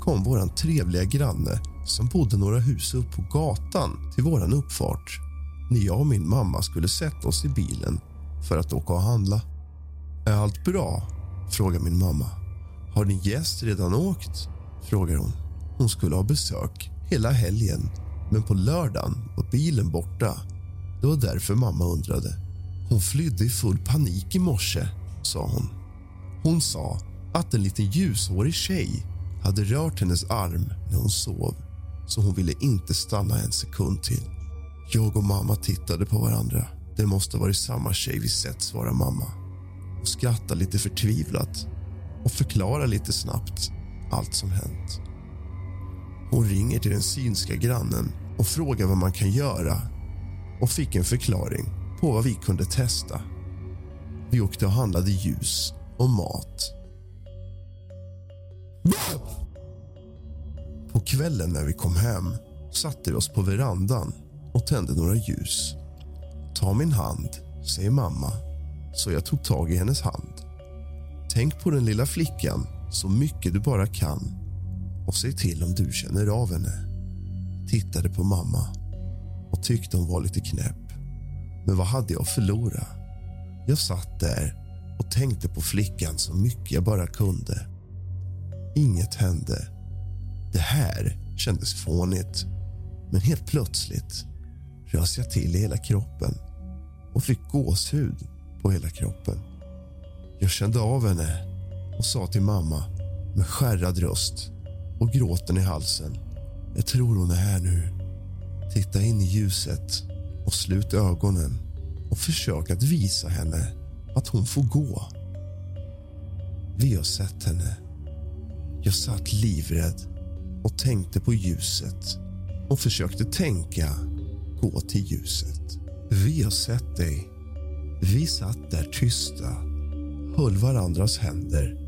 [SPEAKER 1] kom vår trevliga granne som bodde några hus upp på gatan till vår uppfart när jag och min mamma skulle sätta oss i bilen för att åka och handla. Är allt bra? frågar min mamma. Har din gäst redan åkt? frågar hon. Hon skulle ha besök hela helgen men på lördagen var bilen borta. Det var därför mamma undrade. Hon flydde i full panik i morse, sa hon. Hon sa att en liten ljushårig tjej hade rört hennes arm när hon sov så hon ville inte stanna en sekund till. Jag och mamma tittade på varandra. Det måste ha varit samma tjej vi sett, svarade mamma Hon skrattade lite förtvivlat och förklarade lite snabbt allt som hänt. Hon ringer till den synska grannen och frågar vad man kan göra och fick en förklaring på vad vi kunde testa. Vi åkte och handlade ljus och mat. På kvällen när vi kom hem satte vi oss på verandan och tände några ljus. Ta min hand, säger mamma, så jag tog tag i hennes hand. Tänk på den lilla flickan så mycket du bara kan och se till om du känner av henne. Tittade på mamma och tyckte hon var lite knäpp. Men vad hade jag att förlora? Jag satt där och tänkte på flickan så mycket jag bara kunde. Inget hände. Det här kändes fånigt. Men helt plötsligt rös jag till i hela kroppen och fick gåshud på hela kroppen. Jag kände av henne och sa till mamma med skärrad röst och gråten i halsen. Jag tror hon är här nu. Titta in i ljuset och slut ögonen och försök att visa henne att hon får gå. Vi har sett henne. Jag satt livrädd och tänkte på ljuset och försökte tänka gå till ljuset. Vi har sett dig. Vi satt där tysta, höll varandras händer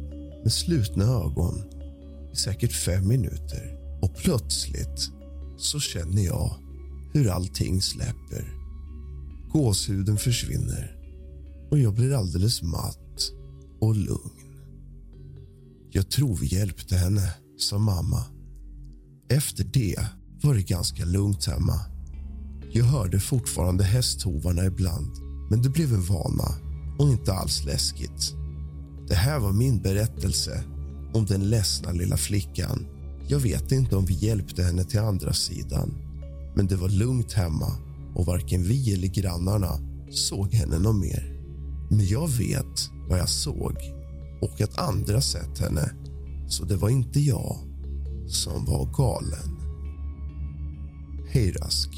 [SPEAKER 1] med slutna ögon i säkert fem minuter och plötsligt så känner jag hur allting släpper. Gåshuden försvinner och jag blir alldeles matt och lugn. Jag tror vi hjälpte henne, sa mamma. Efter det var det ganska lugnt hemma. Jag hörde fortfarande hästhovarna ibland, men det blev en vana och inte alls läskigt. Det här var min berättelse om den ledsna lilla flickan. Jag vet inte om vi hjälpte henne till andra sidan men det var lugnt hemma och varken vi eller grannarna såg henne något mer. Men jag vet vad jag såg och att andra sett henne så det var inte jag som var galen. Hej, Rask.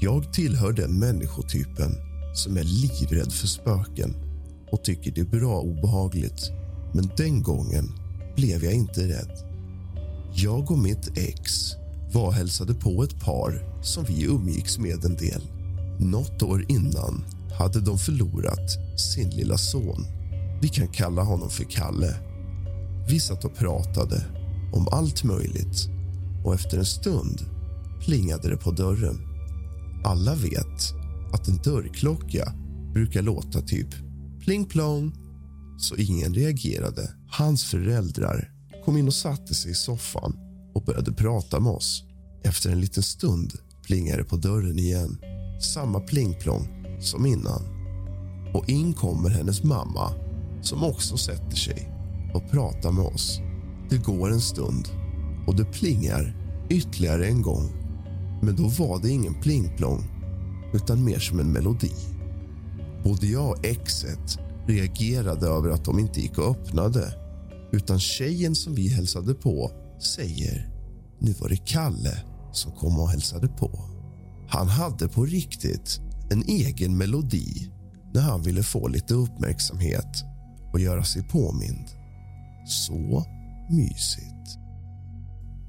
[SPEAKER 1] Jag tillhör den människotypen som är livrädd för spöken och tycker det är bra obehagligt. Men den gången blev jag inte rädd. Jag och mitt ex var och hälsade på ett par som vi umgicks med en del. Något år innan hade de förlorat sin lilla son. Vi kan kalla honom för Kalle. Vi satt och pratade om allt möjligt och efter en stund plingade det på dörren. Alla vet att en dörrklocka brukar låta typ pling plong så ingen reagerade. Hans föräldrar kom in och satte sig i soffan och började prata med oss. Efter en liten stund plingade det på dörren igen. Samma plingplong som innan. Och in kommer hennes mamma som också sätter sig och pratar med oss. Det går en stund och det plingar ytterligare en gång. Men då var det ingen plingplong utan mer som en melodi. Både jag och exet reagerade över att de inte gick och öppnade utan tjejen som vi hälsade på säger nu var det Kalle som kom och hälsade på. Han hade på riktigt en egen melodi när han ville få lite uppmärksamhet och göra sig påmind. Så mysigt.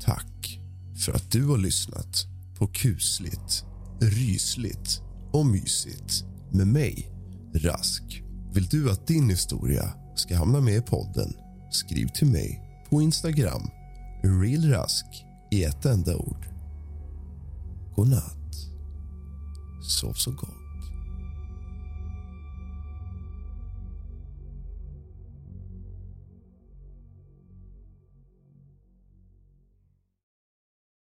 [SPEAKER 1] Tack för att du har lyssnat på kusligt, rysligt och mysigt med mig, Rask. Vill du att din historia ska hamna med i podden? Skriv till mig på Instagram, Real rask i ett enda ord. God natt. Sov så gott.